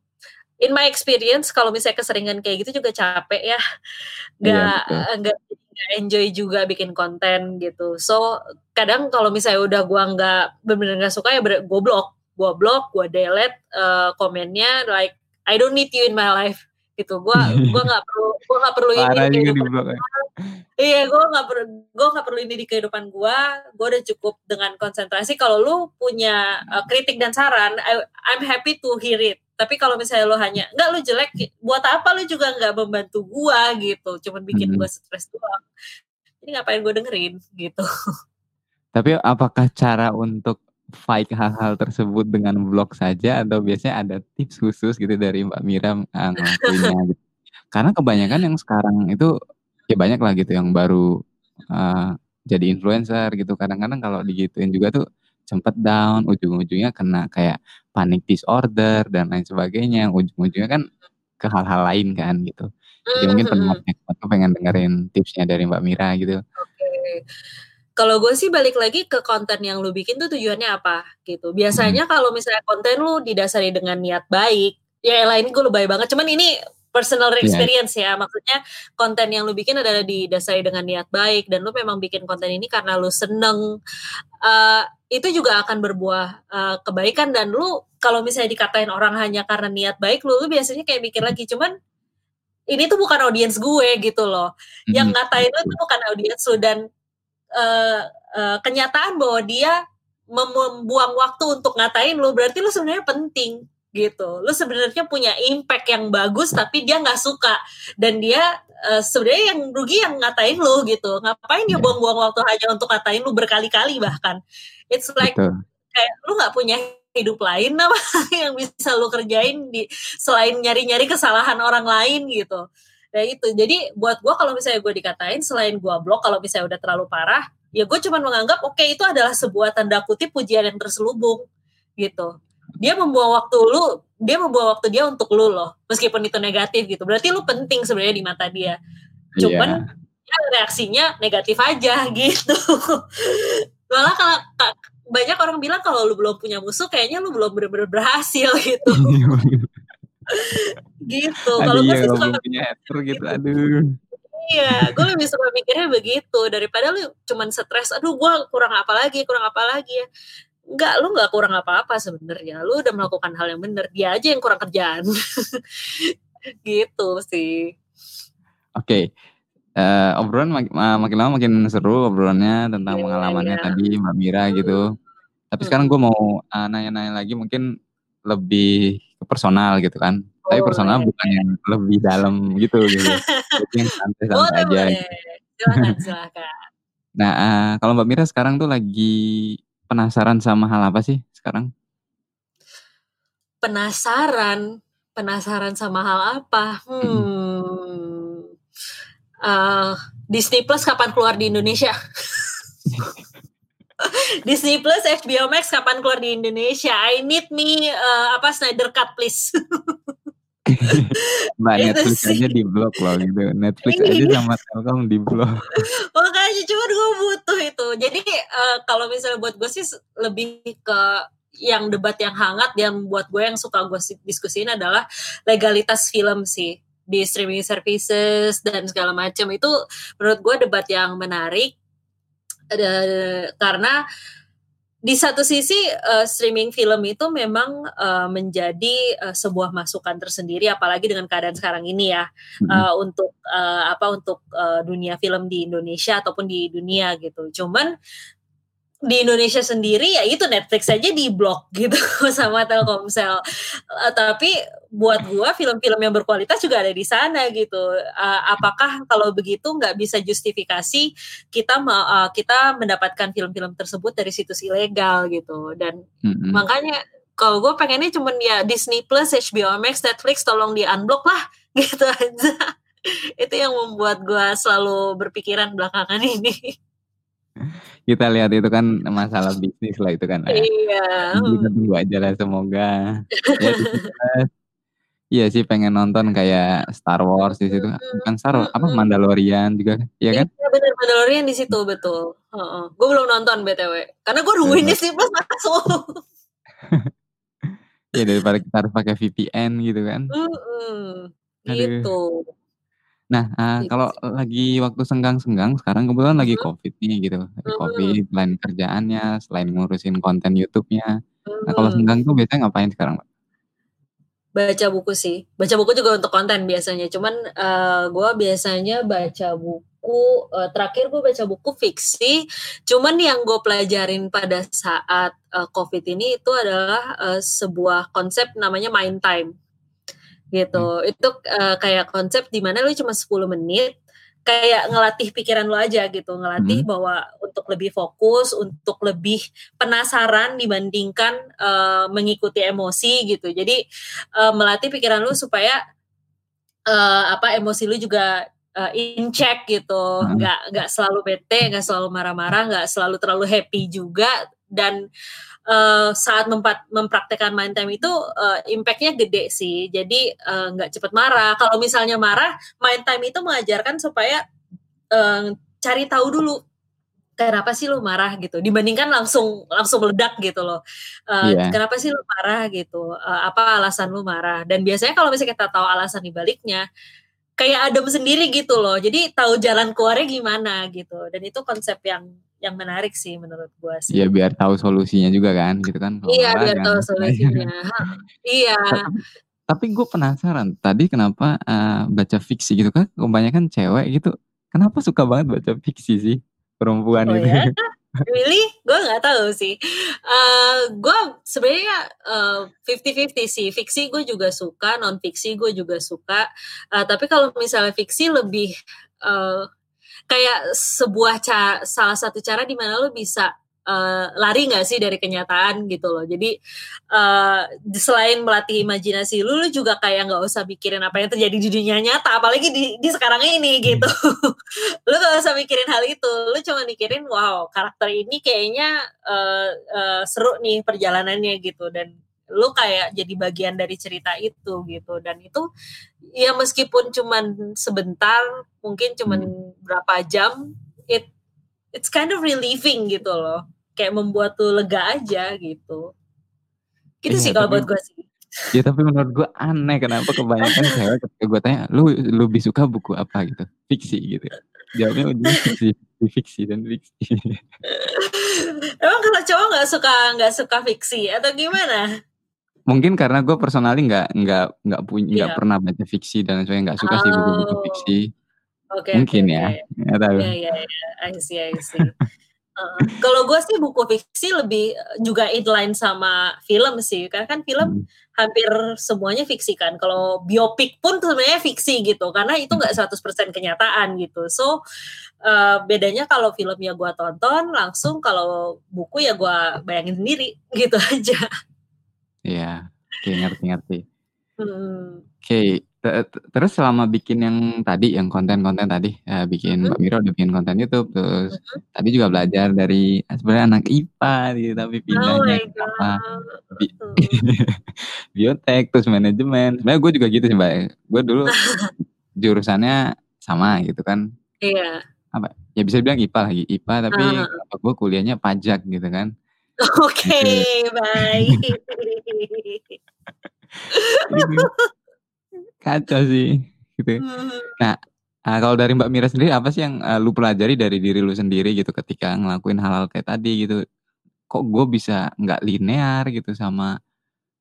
in my experience kalau misalnya keseringan kayak gitu juga capek ya. Nggak iya, nggak enjoy juga bikin konten gitu. So kadang kalau misalnya udah gue nggak benar-benar nggak suka ya gue blok. Gue blok gue delete uh, komennya like I don't need you in my life gitu. Gue gue nggak perlu gue nggak perlu ini di kehidupan gue iya gue nggak perlu gue nggak perlu ini di kehidupan gue gue udah cukup dengan konsentrasi. Kalau lu punya uh, kritik dan saran I, I'm happy to hear it. Tapi kalau misalnya lu hanya nggak lu jelek buat apa lu juga nggak membantu gue gitu. Cuman bikin hmm. gue stres doang. Jadi ngapain gue dengerin? Gitu. Tapi apakah cara untuk fight hal-hal tersebut dengan blog saja atau biasanya ada tips khusus gitu dari Mbak Mira uh, ngelakuinnya gitu. Karena kebanyakan yang sekarang itu ya banyak lah gitu yang baru uh, jadi influencer gitu. Kadang-kadang kalau digituin juga tuh cepet down, ujung-ujungnya kena kayak panic disorder dan lain sebagainya. Ujung-ujungnya kan ke hal-hal lain kan gitu. Jadi mungkin pendengar pengen dengerin tipsnya dari Mbak Mira gitu. Oke. Okay kalau gue sih balik lagi ke konten yang lu bikin tuh tujuannya apa gitu. Biasanya hmm. kalau misalnya konten lu didasari dengan niat baik, ya lain gue lebay banget. Cuman ini personal iya. experience yeah. ya. Maksudnya konten yang lu bikin adalah didasari dengan niat baik dan lu memang bikin konten ini karena lu seneng. Uh, itu juga akan berbuah uh, kebaikan dan lu kalau misalnya dikatain orang hanya karena niat baik lu, lu biasanya kayak mikir lagi cuman ini tuh bukan audiens gue gitu loh. Yang ngatain lu tuh bukan audiens lu dan uh, uh, kenyataan bahwa dia membuang waktu untuk ngatain lu berarti lu sebenarnya penting gitu. Lu sebenarnya punya impact yang bagus tapi dia nggak suka. Dan dia uh, sebenarnya yang rugi yang ngatain lu gitu. Ngapain dia iya. buang-buang waktu hanya untuk ngatain lu berkali-kali bahkan? It's like Betul. kayak lu nggak punya hidup lain apa yang bisa lu kerjain di selain nyari-nyari kesalahan orang lain gitu Nah itu, jadi buat gue kalau misalnya gue dikatain selain gue blok kalau misalnya udah terlalu parah, ya gue cuma menganggap oke okay, itu adalah sebuah tanda kutip pujian yang terselubung gitu. Dia membuang waktu lu, dia membuang waktu dia untuk lu loh, meskipun itu negatif gitu. Berarti lu penting sebenarnya di mata dia. Cuman yeah. ya reaksinya negatif aja gitu. Malah kalau banyak orang bilang kalau lu belum punya musuh kayaknya lu belum benar-benar berhasil gitu. Gitu. Kalau gue iya, sih suka punya hater gitu, aduh. Iya, gue lebih suka mikirnya begitu daripada lu cuman stres. Aduh, gue kurang apa lagi, kurang apa lagi ya. Enggak, lu nggak kurang apa-apa sebenarnya. Lu udah melakukan hal yang benar. Dia aja yang kurang kerjaan. gitu sih. Oke. Okay. uh, obrolan mak makin lama makin seru obrolannya tentang Iya pengalamannya iya. tadi Mbak Mira gitu. Mhm. Tapi sekarang Mhm. gue mau uh, nanya-nanya lagi mungkin lebih personal gitu kan. Tapi personal Boleh. bukan yang lebih dalam gitu gitu. Jadi yang santai-santai Boleh aja boleh. gitu. Silakan silakan. Nah, uh, kalau Mbak Mira sekarang tuh lagi penasaran sama hal apa sih sekarang? Penasaran? Penasaran sama hal apa? Mhm. Hmm. Uh, Disney Plus kapan keluar di Indonesia? Disney Plus, HBO Max kapan keluar di Indonesia? I need me uh, apa Snyder Cut please. Mbak Itu Netflix sih. aja di-blok loh gitu. Netflix aja Iya. sama Telkom di-blok. Makanya cuman gue butuh itu. Jadi uh, kalau misalnya buat gue sih lebih ke yang debat yang hangat yang buat gue yang suka gue diskusiin adalah legalitas film sih di streaming services dan segala macam itu menurut gue debat yang menarik uh, karena di satu sisi uh, streaming film itu memang uh, menjadi uh, sebuah masukan tersendiri apalagi dengan keadaan sekarang ini ya uh, untuk uh, apa untuk uh, dunia film di Indonesia ataupun di dunia gitu. Cuman di Indonesia sendiri ya itu Netflix aja di blok gitu sama Telkomsel. Uh, tapi buat gua film-film yang berkualitas juga ada di sana gitu. Uh, apakah kalau begitu nggak bisa justifikasi kita uh, kita mendapatkan film-film tersebut dari situs ilegal gitu dan Mhm. makanya kalau gue pengennya cuman ya Disney Plus, HBO Max, Netflix tolong di unblock lah gitu aja. Itu yang membuat gue selalu berpikiran belakangan ini. Kita lihat itu kan masalah bisnis lah itu kan, ya. Iya, kita tunggu aja lah semoga. Ya iya sih pengen nonton kayak Star Wars di situ. Bukan Star Wars, apa. Mandalorian juga, iya kan? Iya bener Mandalorian di situ betul. Heeh. Gue belum nonton btw, karena gue nungguin Bener. Disney Plus masuk. Ya daripada kita harus pakai VPN gitu kan. Aduh. Gitu. Nah, uh, Gitu kalau sih. lagi waktu senggang-senggang sekarang kebetulan lagi. Covid nih gitu. Lagi. Covid, selain kerjaannya, selain ngurusin konten YouTube-nya. Nah, kalau senggang tuh biasanya ngapain sekarang, Mbak? Baca buku sih. Baca buku juga untuk konten biasanya. Cuman uh, gue biasanya baca buku. Uh, terakhir gue baca buku fiksi. Cuman yang gue pelajarin pada saat uh, COVID ini itu adalah uh, sebuah konsep namanya mind time. Gitu. Hmm. Itu uh, kayak konsep di mana lu cuma 10 menit kayak ngelatih pikiran lu aja gitu, ngelatih Mhm. bahwa untuk lebih fokus, untuk lebih penasaran dibandingkan uh, mengikuti emosi gitu. Jadi uh, melatih pikiran lu supaya uh, apa emosi lu juga uh, in check gitu, Heeh. nggak nggak selalu bete, nggak selalu marah-marah, nggak selalu terlalu happy juga dan uh, saat mempat, mempraktekkan mind time itu uh, impact-nya gede sih. Jadi uh, nggak cepat marah. Kalau misalnya marah, mind time itu mengajarkan supaya uh, cari tahu dulu kenapa sih lu marah gitu. Dibandingkan langsung langsung meledak gitu loh. Uh, Iya. Kenapa sih lu marah gitu? Uh, apa alasan lu marah? Dan biasanya kalau misalnya kita tahu alasan dibaliknya, kayak adem sendiri gitu loh. Jadi tahu jalan keluarnya gimana gitu. Dan itu konsep yang yang menarik sih menurut gua sih. Iya biar tahu solusinya juga kan gitu kan. Iya biar jangan tahu solusinya. Iya. Tapi tapi gue penasaran tadi kenapa uh, baca fiksi gitu kan kebanyakan cewek gitu. Kenapa suka banget baca fiksi sih perempuan Oh itu? ya? Really? Gue nggak tahu sih. Uh, gue sebenarnya uh, 50-50 sih. Fiksi gue juga suka, non fiksi gue juga suka. Uh, tapi kalau misalnya fiksi lebih uh, kayak sebuah ca salah satu cara di mana lo bisa uh, lari nggak sih dari kenyataan gitu loh. Jadi uh, selain melatih imajinasi lu, lu juga kayak nggak usah mikirin apa yang terjadi di dunia nyata, apalagi di, di sekarang ini gitu. lu gak usah mikirin hal itu, lu cuma mikirin wow karakter ini kayaknya uh, uh, seru nih perjalanannya gitu dan lu kayak jadi bagian dari cerita itu gitu. Dan itu ya meskipun cuman sebentar mungkin cuman Hmm. berapa jam it it's kind of relieving gitu loh. Kayak membuat tuh lega aja gitu. Gitu Iya sih kalau buat gue sih. Ya tapi menurut gue aneh kenapa kebanyakan cewek ketika gue tanya lu lu lebih suka buku apa? Gitu. Fiksi gitu. Jawabnya ujungnya fiksi fiksi, fiksi dan fiksi. Emang kalau cowok nggak suka nggak suka fiksi atau gimana mungkin karena gue personally nggak nggak nggak punya nggak Iya. pernah baca fiksi dan saya nggak suka sih buku-buku Oh. fiksi Oke, Mungkin oke, ya, nggak tahu. Iya iya iya, I see I see. Heeh. Kalau gue sih buku fiksi lebih juga inline sama film sih, karena kan film Mhm. hampir semuanya fiksi kan. Kalau biopik pun sebenarnya fiksi gitu, karena itu nggak Mhm. 100% kenyataan gitu. So, eee, bedanya kalau film ya gue tonton langsung, kalau buku ya gue bayangin sendiri, gitu aja. Iya, oke ngerti ngerti. Mhm. Oke, te te terus selama bikin yang tadi, yang konten-konten tadi, eee, bikin Mhm. Mbak Mira udah bikin konten YouTube, terus Mhm. tadi juga belajar dari eh, sebenarnya anak IPA gitu, tapi Oh pindahnya my ke apa, god, bi mhm. biotek, terus manajemen. Sebenarnya gue juga gitu sih, Mbak, gue dulu jurusannya sama gitu kan, Iya. apa, ya bisa dibilang IPA lagi, IPA tapi Heeh heeh. kenapa gue kuliahnya pajak gitu kan. Oke, Gitu. baik. Gitu. Kacau sih, gitu. Mhm. Nah, eee, kalau dari Mbak Mira sendiri apa sih yang, eee, lu pelajari dari diri lu sendiri gitu ketika ngelakuin hal-hal kayak tadi gitu? Kok gue bisa nggak linear gitu sama,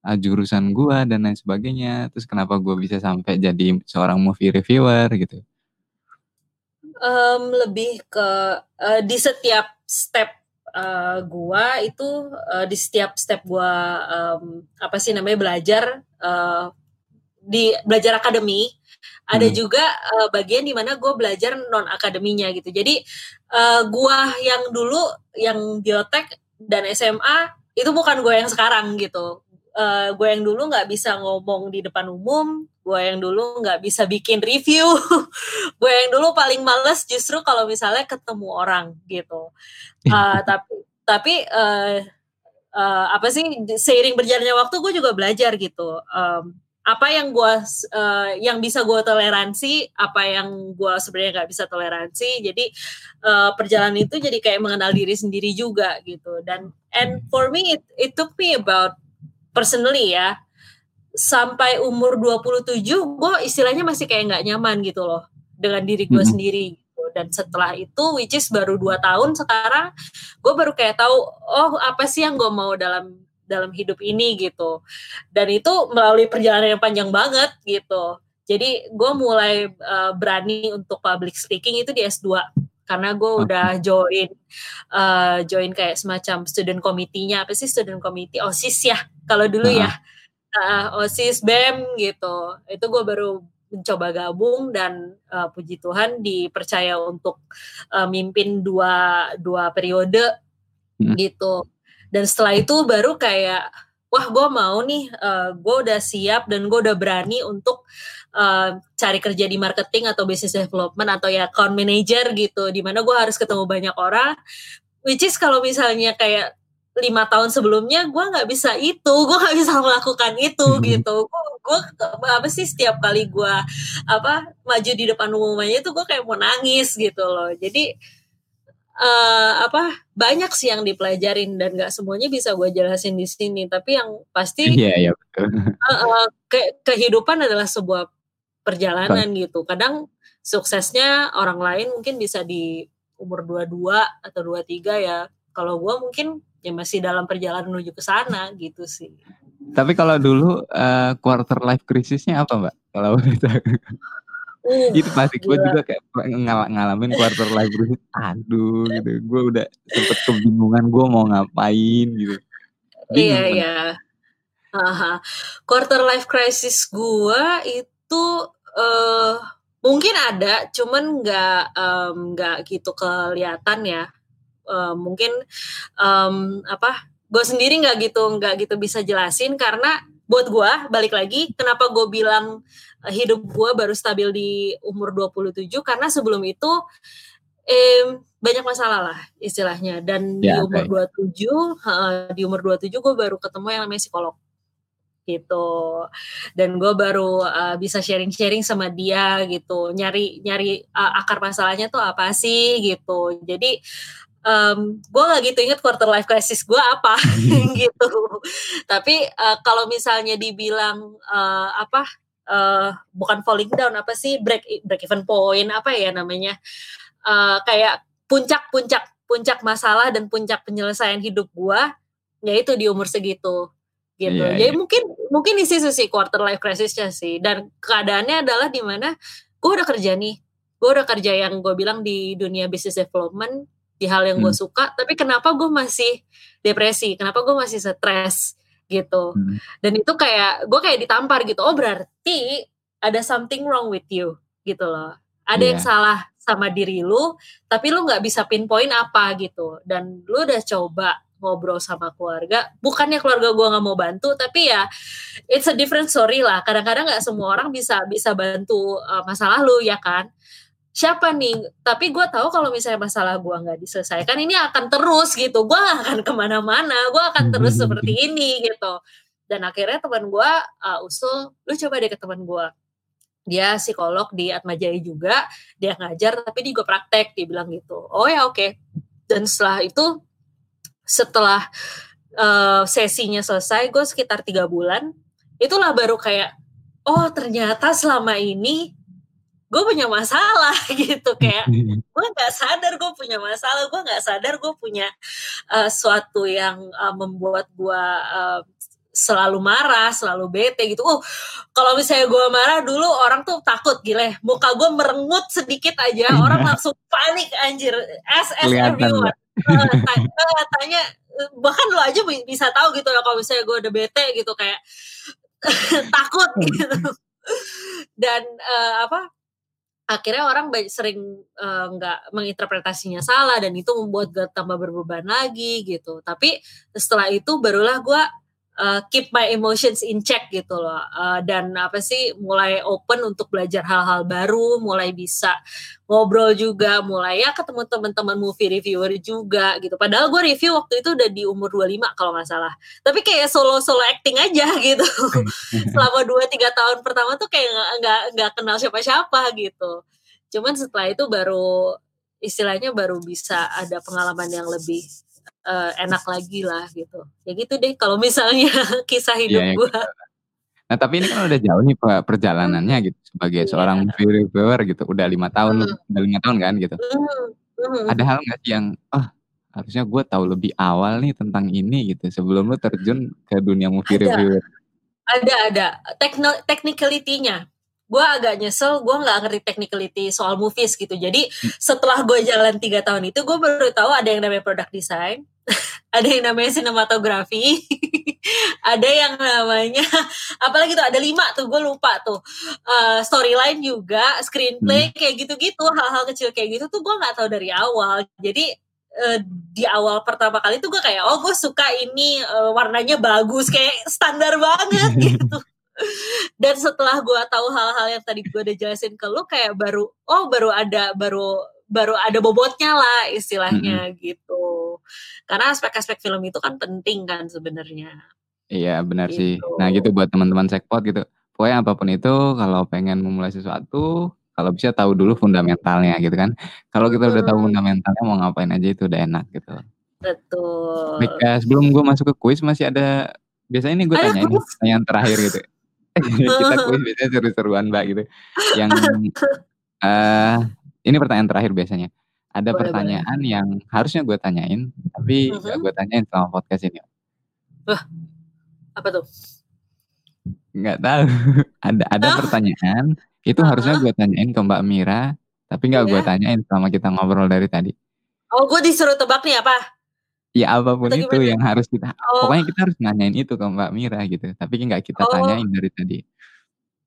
eee, jurusan gua dan lain sebagainya, terus kenapa gue bisa sampai jadi seorang movie reviewer gitu? Mmm, lebih ke, eee, di setiap step, eee, gua itu, eee, di setiap step gua, mmm, apa sih namanya, belajar, eee, di belajar akademi, ada Mhm. juga, eee, bagian di mana gue belajar non akademinya gitu. Jadi, eee, gua yang dulu, yang biotek dan SMA, itu bukan gue yang sekarang gitu. Eee, gue yang dulu nggak bisa ngomong di depan umum, gue yang dulu nggak bisa bikin review, gue yang dulu paling males justru kalau misalnya ketemu orang gitu. Eee, tapi tapi, eee eee, apa sih, seiring berjalannya waktu gue juga belajar gitu, mmm, apa yang s eee, yang bisa gue toleransi, apa yang gua sebenarnya nggak bisa toleransi. Jadi, eee, perjalanan itu jadi kayak mengenal diri sendiri juga gitu. Dan and for me it it took me about personally ya, sampai umur 27 gue istilahnya masih kayak nggak nyaman gitu loh, dengan diri gue Mhm. sendiri gitu. Dan setelah itu which is baru 2 tahun sekarang, gue baru kayak tahu, oh apa sih yang gue mau dalam dalam hidup ini gitu. Dan itu melalui perjalanan yang panjang banget gitu. Jadi gue mulai, eee, berani untuk public speaking itu di S2, karena gue udah join, eee, join kayak semacam student committee-nya, apa sih student committee, OSIS ya kalau dulu ya. Heeh, OSIS, BEM gitu. Itu gue baru mencoba gabung dan, eee, puji Tuhan dipercaya untuk, eee, mimpin 2 2 periode Mhm. gitu. Dan setelah itu baru kayak, wah gue mau nih, eee, gue udah siap dan gue udah berani untuk, eee, cari kerja di marketing atau business development atau ya account manager gitu, di mana gue harus ketemu banyak orang, which is kalau misalnya kayak 5 tahun sebelumnya gue nggak bisa itu, gue nggak bisa melakukan itu gitu. Gue apa sih, setiap kali gue, apa, maju di depan umum aja tuh gue kayak mau nangis gitu loh. Jadi, eee, apa, banyak sih yang dipelajarin dan nggak semuanya bisa gue jelasin di sini, tapi yang pasti Iya iya, betul. heeh, ke kehidupan adalah sebuah perjalanan gitu. Kadang suksesnya orang lain mungkin bisa di umur 22 atau 23 ya, kalau gue mungkin ya masih dalam perjalanan menuju ke sana gitu sih. Tapi kalau dulu, eee, quarter life crisis-nya apa, Mbak? Kalau tahu? Uh, Itu pasti gue juga kayak ngala ngalamin quarter life crisis, aduh gitu, gue udah sempet kebingungan gue mau ngapain gitu. Iya Bingung kan? iya. Heeh heeh. Quarter life crisis gua itu, eee, mungkin ada, cuman nggak, nggak gitu kelihatan ya. Eee, mungkin, mmm, apa, gue sendiri nggak gitu nggak gitu bisa jelasin karena buat gua, balik lagi, kenapa gue bilang, eee, hidup gue baru stabil di umur 27 karena sebelum itu, mmm, banyak masalah lah istilahnya dan di Ya, umur. 27 heeh, di umur 27 gue baru ketemu yang namanya psikolog. Gitu. Dan gue baru, eee, bisa sharing-sharing sama dia gitu, nyari nyari, eee, akar masalahnya tuh apa sih gitu. Jadi, mmm, gue nggak gitu inget quarter life crisis gue apa gitu. Tapi, eee, kalau misalnya dibilang, eee, apa, eee, bukan falling down, apa sih, break e break even point, apa ya namanya, eee, kayak puncak-puncak puncak masalah dan puncak penyelesaian hidup gue, ya itu di umur segitu, gitu. Iya Jadi iya. mungkin mungkin di situ sih quarter life crisis-nya sih dan keadaannya adalah di mana gue udah kerja nih, gue udah kerja yang gue bilang di dunia business development di hal yang gue Hmm. suka tapi kenapa gue masih depresi? Kenapa gue masih stres? Gitu. Hmm. dan itu kayak gue kayak ditampar gitu. Oh berarti ada something wrong with you gitu loh. Ada yang Iya. salah sama diri lu tapi lu nggak bisa pinpoint apa gitu. Dan lu udah coba ngobrol sama keluarga bukannya keluarga gue nggak mau bantu tapi ya it's a different story lah. Kadang-kadang nggak semua orang bisa bisa bantu uh, masalah lu ya kan siapa nih? Tapi gue tahu kalau misalnya masalah gue nggak diselesaikan ini akan terus gitu. Gue akan ke mana-mana. Gue akan terus seperti ini gitu. Dan akhirnya teman gue uh, usul lu coba deh ke teman gue dia psikolog di Atmajaya juga. Dia ngajar tapi dia juga praktek dia bilang gitu. Oh ya oke. Dan setelah itu setelah uh, sesinya selesai gue sekitar tiga bulan itulah baru kayak oh ternyata selama ini gue punya masalah gitu kayak gue nggak sadar gue punya masalah gue nggak sadar gue punya uh, suatu yang uh, membuat gue uh, selalu marah, selalu bete gitu. Oh, kalau misalnya gue marah dulu orang tuh takut gile. Muka gue merengut sedikit aja, orang langsung panik anjir. As everyone. Uh, tanya, uh, tanya bahkan lo aja bisa tahu gitu ya kalau misalnya gue udah bete gitu kayak takut gitu. Dan uh, apa? Akhirnya orang sering nggak uh, menginterpretasinya salah dan itu membuat gue tambah berbeban lagi gitu. Tapi setelah itu barulah gue uh, keep my emotions in check gitu loh. Uh, dan apa sih mulai open untuk belajar hal-hal baru, mulai bisa ngobrol juga, mulai ya ketemu teman-teman movie reviewer juga gitu. Padahal gue review waktu itu udah di umur 25 kalau nggak salah. Tapi kayak solo-solo acting aja gitu. Selama 2 3 tahun pertama tuh kayak nggak nggak kenal siapa-siapa gitu. Cuman setelah itu baru istilahnya baru bisa ada pengalaman yang lebih uh, enak lagi lah gitu. Ya gitu deh kalau misalnya kisah hidup Iya, ya, gue. gitu. Nah tapi ini kan udah jauh nih Pak perjalanannya gitu sebagai Iya. seorang movie reviewer gitu. Udah lima tahun, Hmm. udah lima tahun kan gitu. Mhm. Ada hal nggak sih yang, oh harusnya gue tahu lebih awal nih tentang ini gitu sebelum lu terjun ke dunia movie Ada. reviewer. Ada ada technicality-nya. Gue agak nyesel, gue nggak ngerti technicality soal movies gitu. Jadi setelah gue jalan tiga tahun itu, gue baru tahu ada yang namanya product design, ada yang namanya sinematografi, ada yang namanya apalagi tuh ada lima tuh gue lupa tuh. Eh, storyline juga, screenplay kayak gitu-gitu, hal-hal kecil kayak gitu tuh gue nggak tahu dari awal. Jadi eh, di awal pertama kali tuh gue kayak oh gue suka ini eh, warnanya bagus kayak standar banget gitu. Dan setelah gue tahu hal-hal yang tadi gue udah jelasin ke lu kayak baru oh baru ada baru baru ada bobotnya lah istilahnya gitu karena aspek-aspek film itu kan penting kan sebenarnya Iya benar sih. Gitu. Nah gitu buat teman-teman sekpot gitu. Pokoknya apa pun itu kalau pengen memulai sesuatu, kalau bisa tahu dulu fundamentalnya gitu kan. Kalau kita udah tahu Hmm. fundamentalnya mau ngapain aja itu udah enak gitu. betul Baik, sebelum gue masuk ke kuis masih ada biasanya ini gue Ada tanyain kuis? pertanyaan terakhir gitu. kita kuis biasanya seru-seruan mbak gitu. Yang eh ini pertanyaan terakhir biasanya. Ada Boleh, pertanyaan yang harusnya gue tanyain, tapi gak Mhm. gue tanyain selama podcast ini. apa tuh Nggak tahu. ada ada Ah. pertanyaan itu harusnya gue tanyain ke Mbak Mira, tapi nggak gue Iya. tanyain selama kita ngobrol dari tadi. oh gue disuruh tebak nih apa Ya apa pun itu yang harus kita, oh pokoknya kita harus nanyain itu ke Mbak Mira gitu. Tapi nggak kita Oh. tanyain dari tadi.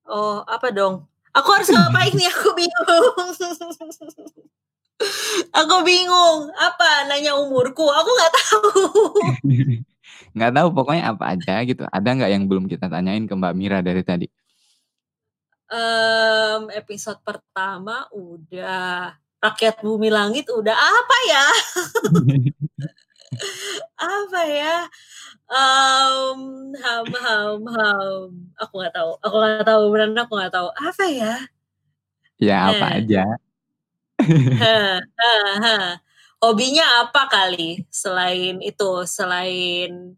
oh apa dong aku harus ngapain nih aku bingung aku bingung apa nanya umurku? Aku nggak tahu. Nggak tahu pokoknya apa aja gitu. Ada nggak yang belum kita tanyain ke Mbak Mira dari tadi? Em, episode pertama udah. Rakyat bumi langit udah apa ya? Apa ya? Em, ham ham ham. Aku nggak tahu. Aku nggak tahu beneran aku nggak tahu. Apa ya? Ya apa Eh. aja. Ha, ha, ha. hobinya apa kali selain itu selain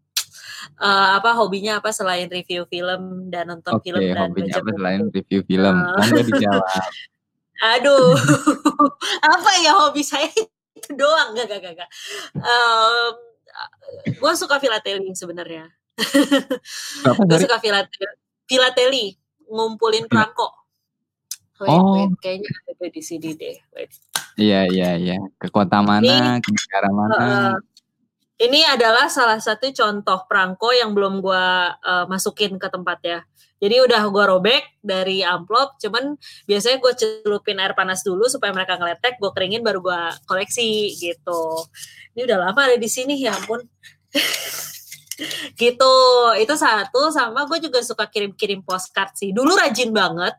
eh, apa hobinya apa selain review film dan nonton Oke, film dan hobinya apa selain review film? Eh. Kan gue dijawab. Aduh, apa ya hobi saya itu doang, gak gak gak. gak. gue suka filateli sebenarnya. Gue suka filateli, filateli ngumpulin perangko. Wait, Oh. wait, kayaknya ada di sini deh. Wait. Iya iya iya. Ke kota mana, ke negara mana? Heeh. ini adalah salah satu contoh perangko yang belum gua eh, masukin ke tempatnya. Jadi udah gua robek dari amplop, cuman biasanya gue celupin air panas dulu supaya mereka ngeletek, gue keringin baru gua koleksi gitu. Ini udah lama ada di sini ya ampun. gitu. Itu satu sama gue juga suka kirim-kirim postcard sih. Dulu rajin banget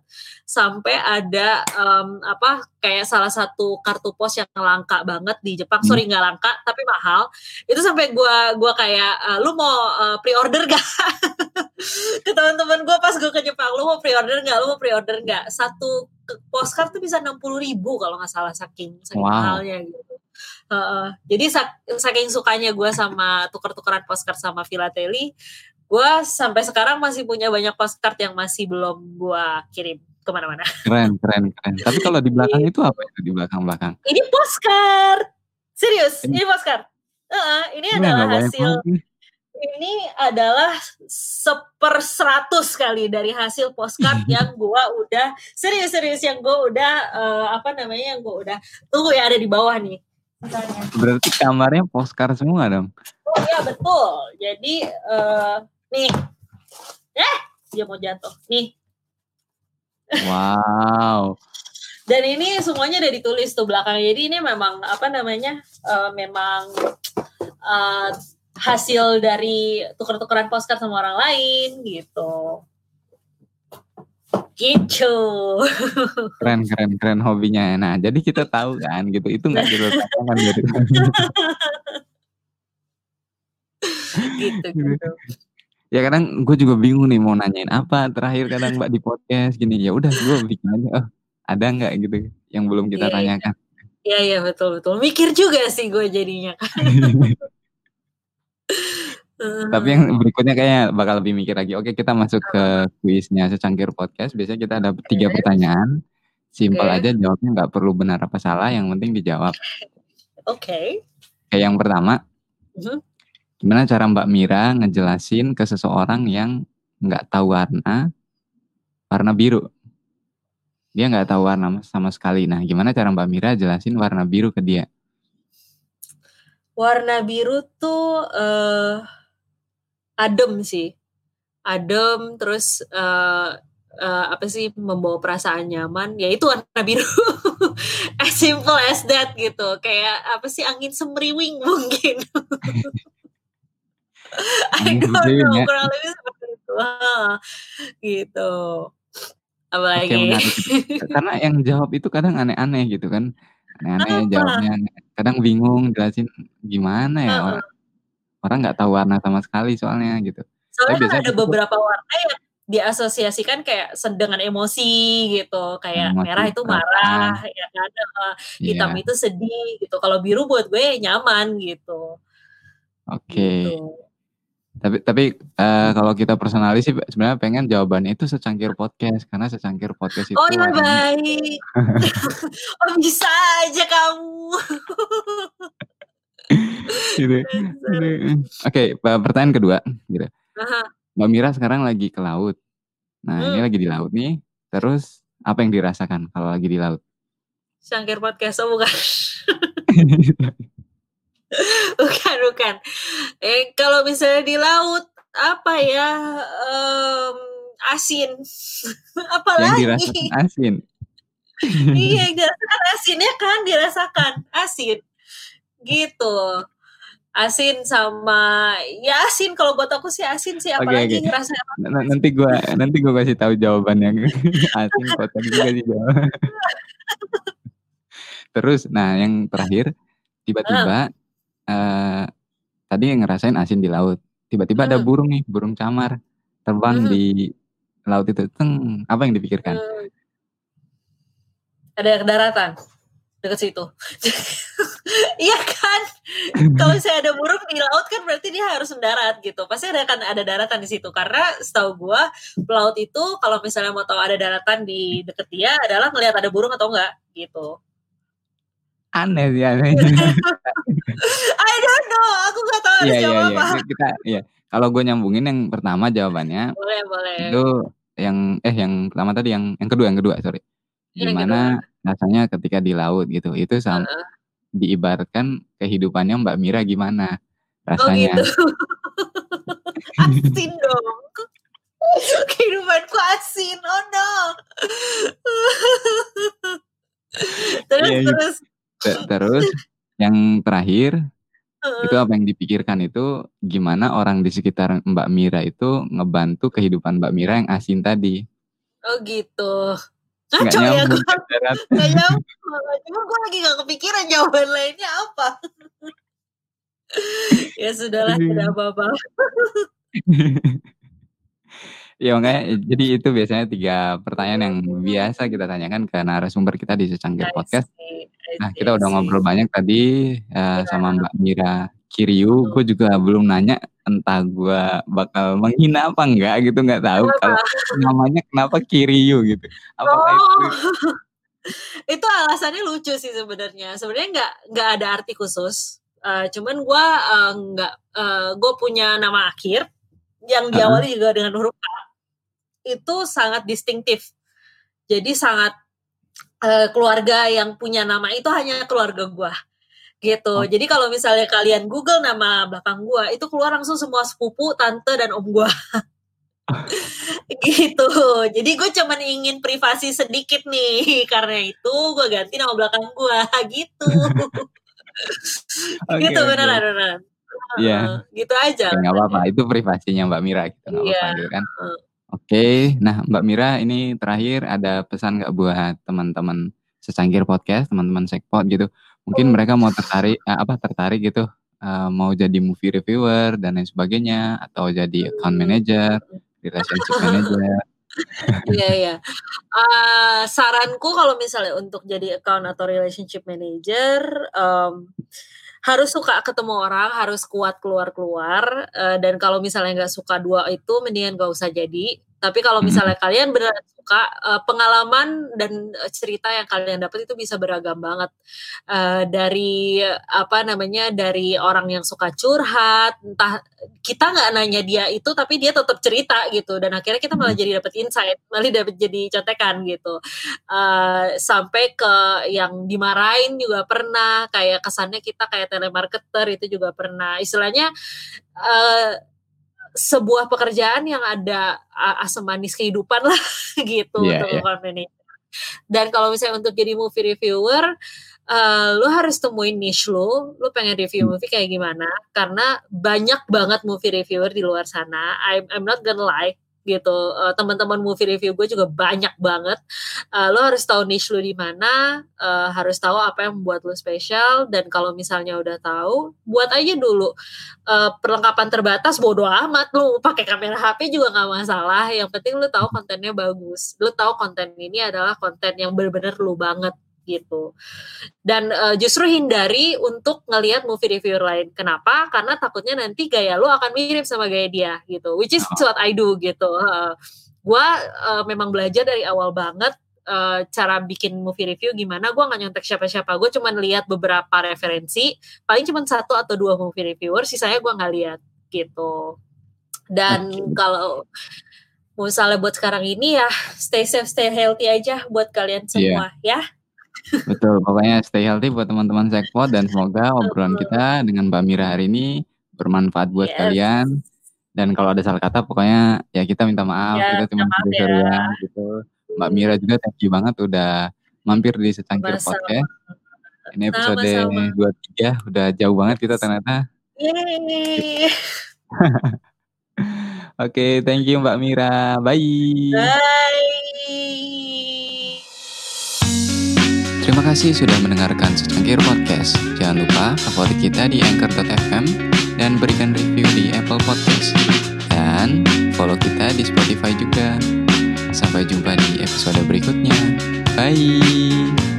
sampai ada em, apa kayak salah satu kartu pos yang langka banget di Jepang. Hmm. sorry nggak langka tapi mahal. Itu sampai gua gua kayak eh, lu mau eh, pre-order gak ke teman-teman gue pas gue ke Jepang lu mau pre-order nggak? Lu mau pre-order nggak? Satu postcard tuh bisa enam puluh ribu kalau nggak salah saking saking Wow. mahalnya gitu Heeh. jadi sak- saking sukanya gue sama tuker-tukeran postcard sama filateli gue sampai sekarang masih punya banyak postcard yang masih belum gue kirim ke mana-mana Keren keren keren. Tapi kalau di belakang itu apa itu di belakang belakang? ini postcard serius Ini- ini postcard Heeh, ini Ini adalah hasil ini adalah seper seratus kali dari hasil postcard yang gua udah serius serius yang gua udah eh, apa namanya yang gua udah tunggu ya ada di bawah nih Misalnya. Berarti kamarnya postcard semua dong. oh iya betul jadi eh, nih eh dia mau jatuh nih Wow. dan ini semuanya udah ditulis tuh belakangnya jadi ini memang apa namanya eh, memang eh, hasil dari tuker-tukeran postcard sama orang lain gitu gitu Keren keren keren hobinya. Nah, jadi kita tahu kan gitu. Itu nggak diletakkan kan gitu. gitu gitu ya kadang gue juga bingung nih mau nanyain apa terakhir kadang mbak di podcast gini ya udah gue bikin aja oh ada nggak gitu yang belum kita Iya, iya. tanyakan Iya iya betul betul. Mikir juga sih gue jadinya. tapi yang berikutnya kayaknya bakal lebih mikir lagi. Oke kita masuk ke kuisnya secangkir podcast. Biasanya kita ada tiga pertanyaan. Simpel Oke. aja jawabnya nggak perlu benar apa salah. Yang penting dijawab. Oke. kayak yang pertama. Mhm. gimana cara mbak Mira ngejelasin ke seseorang yang nggak tahu warna warna biru? Dia nggak tahu warna sama sekali. Nah gimana cara mbak Mira jelasin warna biru ke dia? Warna biru tuh eh adem sih. Adem terus eh eh, apa sih membawa perasaan nyaman ya itu warna biru as simple as that gitu kayak apa sih angin semriwing mungkin I don't know ya. kurang lebih seperti itu gitu apalagi menarik itu. Karena yang jawab itu kadang aneh-aneh gitu kan. Aneh-aneh jawabnya. Kadang bingung jelasin gimana ya Heeh. orang orang nggak tahu warna sama sekali soalnya gitu. soalnya kan biasanya ada beberapa warna yang diasosiasikan kayak dengan emosi gitu kayak Emosi, merah itu marah ya kan Eh, hitam Iya. itu sedih gitu kalau biru buat gue nyaman gitu Oke. gitu. Tapi tapi eh, kalau kita personalis sih sebenarnya pengen jawabannya itu secangkir podcast karena secangkir podcast itu oh ya baik oh bisa aja kamu gitu. Aduh. Oke, pe- pertanyaan kedua gitu. Aha. Mbak Mira sekarang lagi ke laut. Nah, ini Hmm. lagi di laut nih. Terus apa yang dirasakan kalau lagi di laut? Sangkir podcast oh bukan bukan bukan eh kalau misalnya di laut apa ya em, asin yang apalagi dirasakan asin. iya yang dirasakan asinnya kan dirasakan asin gitu asin sama ya asin kalau buat aku sih asin sih apalagi oke. rasanya N- n- nanti gua nanti gua kasih tahu jawabannya asin gua kasih jawab. Terus nah yang terakhir tiba-tiba eh tadi yang ngerasain asin di laut. Tiba-tiba ada Hmm. burung nih, burung camar terbang Hmm. di laut itu. Teng, apa yang dipikirkan? Hmm. ada daratan dekat situ. Iya kan? Kalau saya ada burung di laut kan berarti dia harus mendarat gitu. Pasti ada kan ada daratan di situ. Karena setahu gua pelaut itu kalau misalnya mau tahu ada daratan di deket dia adalah ngelihat ada burung atau enggak gitu. Aneh sih aneh. I don't know aku nggak tahu harus Iya iya jawab iya. apa. Kita iya. Kalau gue nyambungin yang pertama jawabannya boleh boleh. itu yang eh yang pertama tadi yang yang kedua yang kedua sorry gimana rasanya ketika di laut gitu. Itu sama Heeh. diibaratkan kehidupannya Mbak Mira gimana Oh rasanya. gitu. Asin dong. Kehidupanku asin, oh no. Terus Iya, gitu. terus? Te terus yang terakhir, itu apa yang dipikirkan itu gimana orang di sekitar Mbak Mira itu ngebantu kehidupan Mbak Mira yang asin tadi. Oh gitu. Ngaco ya darat. Nggak nyambung, cuma gua lagi nggak kepikiran jawaban lainnya apa. Ya sudahlah, tidak Aduh. apa-apa. Ya makanya jadi itu biasanya 3 pertanyaan yang biasa kita tanyakan ke narasumber kita di Secangkir I Podcast. Nah, kita udah ngobrol banyak tadi, eee, sama Iya. Mbak Mira Kiriu. Mhm. Gue juga belum nanya, entah gua bakal menghina apa enggak gitu, nggak tahu kalau namanya kenapa Kiriu gitu. Apakah itu Oh. Itu alasannya lucu sih sebenarnya. Sebenarnya nggak nggak ada arti khusus, eee, cuman gua, eee, nggak eee, gua punya nama akhir yang diawali juga dengan huruf K. Itu sangat distinktif. Jadi sangat, eee, keluarga yang punya nama itu hanya keluarga gua, gitu. Jadi Oke. kalau misalnya kalian Google nama belakang gua, itu keluar langsung semua sepupu, tante, dan om gua. Gitu. Jadi gue cuman ingin privasi sedikit nih, karena itu gua ganti nama belakang gua, gitu. Oke Gitu, beneran beneran. Iya. Gitu aja Ya nggak apa-apa, itu privasinya Mbak Mira gitu, nggak Iya, apa-apa gitu kan. Oke, nah Mbak Mira ini terakhir ada pesan nggak buat teman-teman Secangkir Podcast, teman-teman Sekpot gitu. Mungkin mereka mau tertarik eee, apa, tertarik gitu, eee, mau jadi movie reviewer dan lain sebagainya, atau jadi account Mmm, manager, relationship manager. Iya iya. Eee, saranku kalau misalnya untuk jadi account atau relationship manager, mmm, harus suka ketemu orang, harus kuat keluar-keluar, eee, dan kalau misalnya nggak suka 2 itu mendingan nggak usah jadi. Tapi kalau Mhm. misalnya kalian beneran suka, eee, pengalaman dan, eee, cerita yang kalian dapat itu bisa beragam banget. Eee, dari apa namanya, dari orang yang suka curhat, entah kita nggak nanya dia itu, tapi dia tetap cerita gitu, dan akhirnya kita malah Mhm. jadi dapat insight, malah dapat jadi contekan gitu. Eee, sampai ke yang dimarahin juga pernah, kayak kesannya kita kayak telemarketer itu juga pernah. Istilahnya, eee, sebuah pekerjaan yang ada asam manis kehidupan lah gitu Iya untuk iya. account manager. Dan kalau misalnya untuk jadi movie reviewer, eee, lu harus temuin niche lu, lu pengen review Mmm. movie kayak gimana, karena banyak banget movie reviewer di luar sana. I'm I'm not gonna lie gitu, eee, teman-teman movie review gue juga banyak banget. Eee, lu harus tahu niche lu di mana, eee, harus tahu apa yang membuat lu spesial, dan kalau misalnya udah tahu, buat aja dulu. Eee, perlengkapan terbatas bodo amat, lu pakai kamera HP juga nggak masalah, yang penting lu tahu kontennya bagus. Lu tahu konten ini adalah konten yang bener-bener lu banget, gitu. Dan, eee, justru hindari untuk ngelihat movie reviewer lain. Kenapa? Karena takutnya nanti gaya lu akan mirip sama gaya dia gitu, which is Heeh. what I do gitu, heeh. Gua, eee, memang belajar dari awal banget, eee, cara bikin movie review gimana, gua nggak nyontek siapa-siapa, gue cuman lihat beberapa referensi, paling cuman 1 atau 2 movie reviewer, sisanya gua nggak lihat, gitu. Dan Oke. kalau misalnya buat sekarang ini ya stay safe, stay healthy aja buat kalian Iya. semua ya. Betul, pokoknya stay healthy buat teman-teman Sekpot dan semoga obrolan kita dengan Mbak Mira hari ini bermanfaat buat Yes. kalian. Dan kalau ada salah kata pokoknya ya kita minta maaf, Ya, kita cuma maaf ya. gitu. Mbak Mira juga thank you banget udah mampir di Secangkir Sama-sama. Podcast. Ini episode Sama-sama. 23, udah jauh banget kita ternyata. Yeay. Oke, thank you Mbak Mira. Bye. Bye. Terima kasih sudah mendengarkan Secangkir Podcast. Jangan lupa favorit kita di Anchor.fm dan berikan review di Apple Podcast. Dan follow kita di Spotify juga. Sampai jumpa di episode berikutnya. Bye.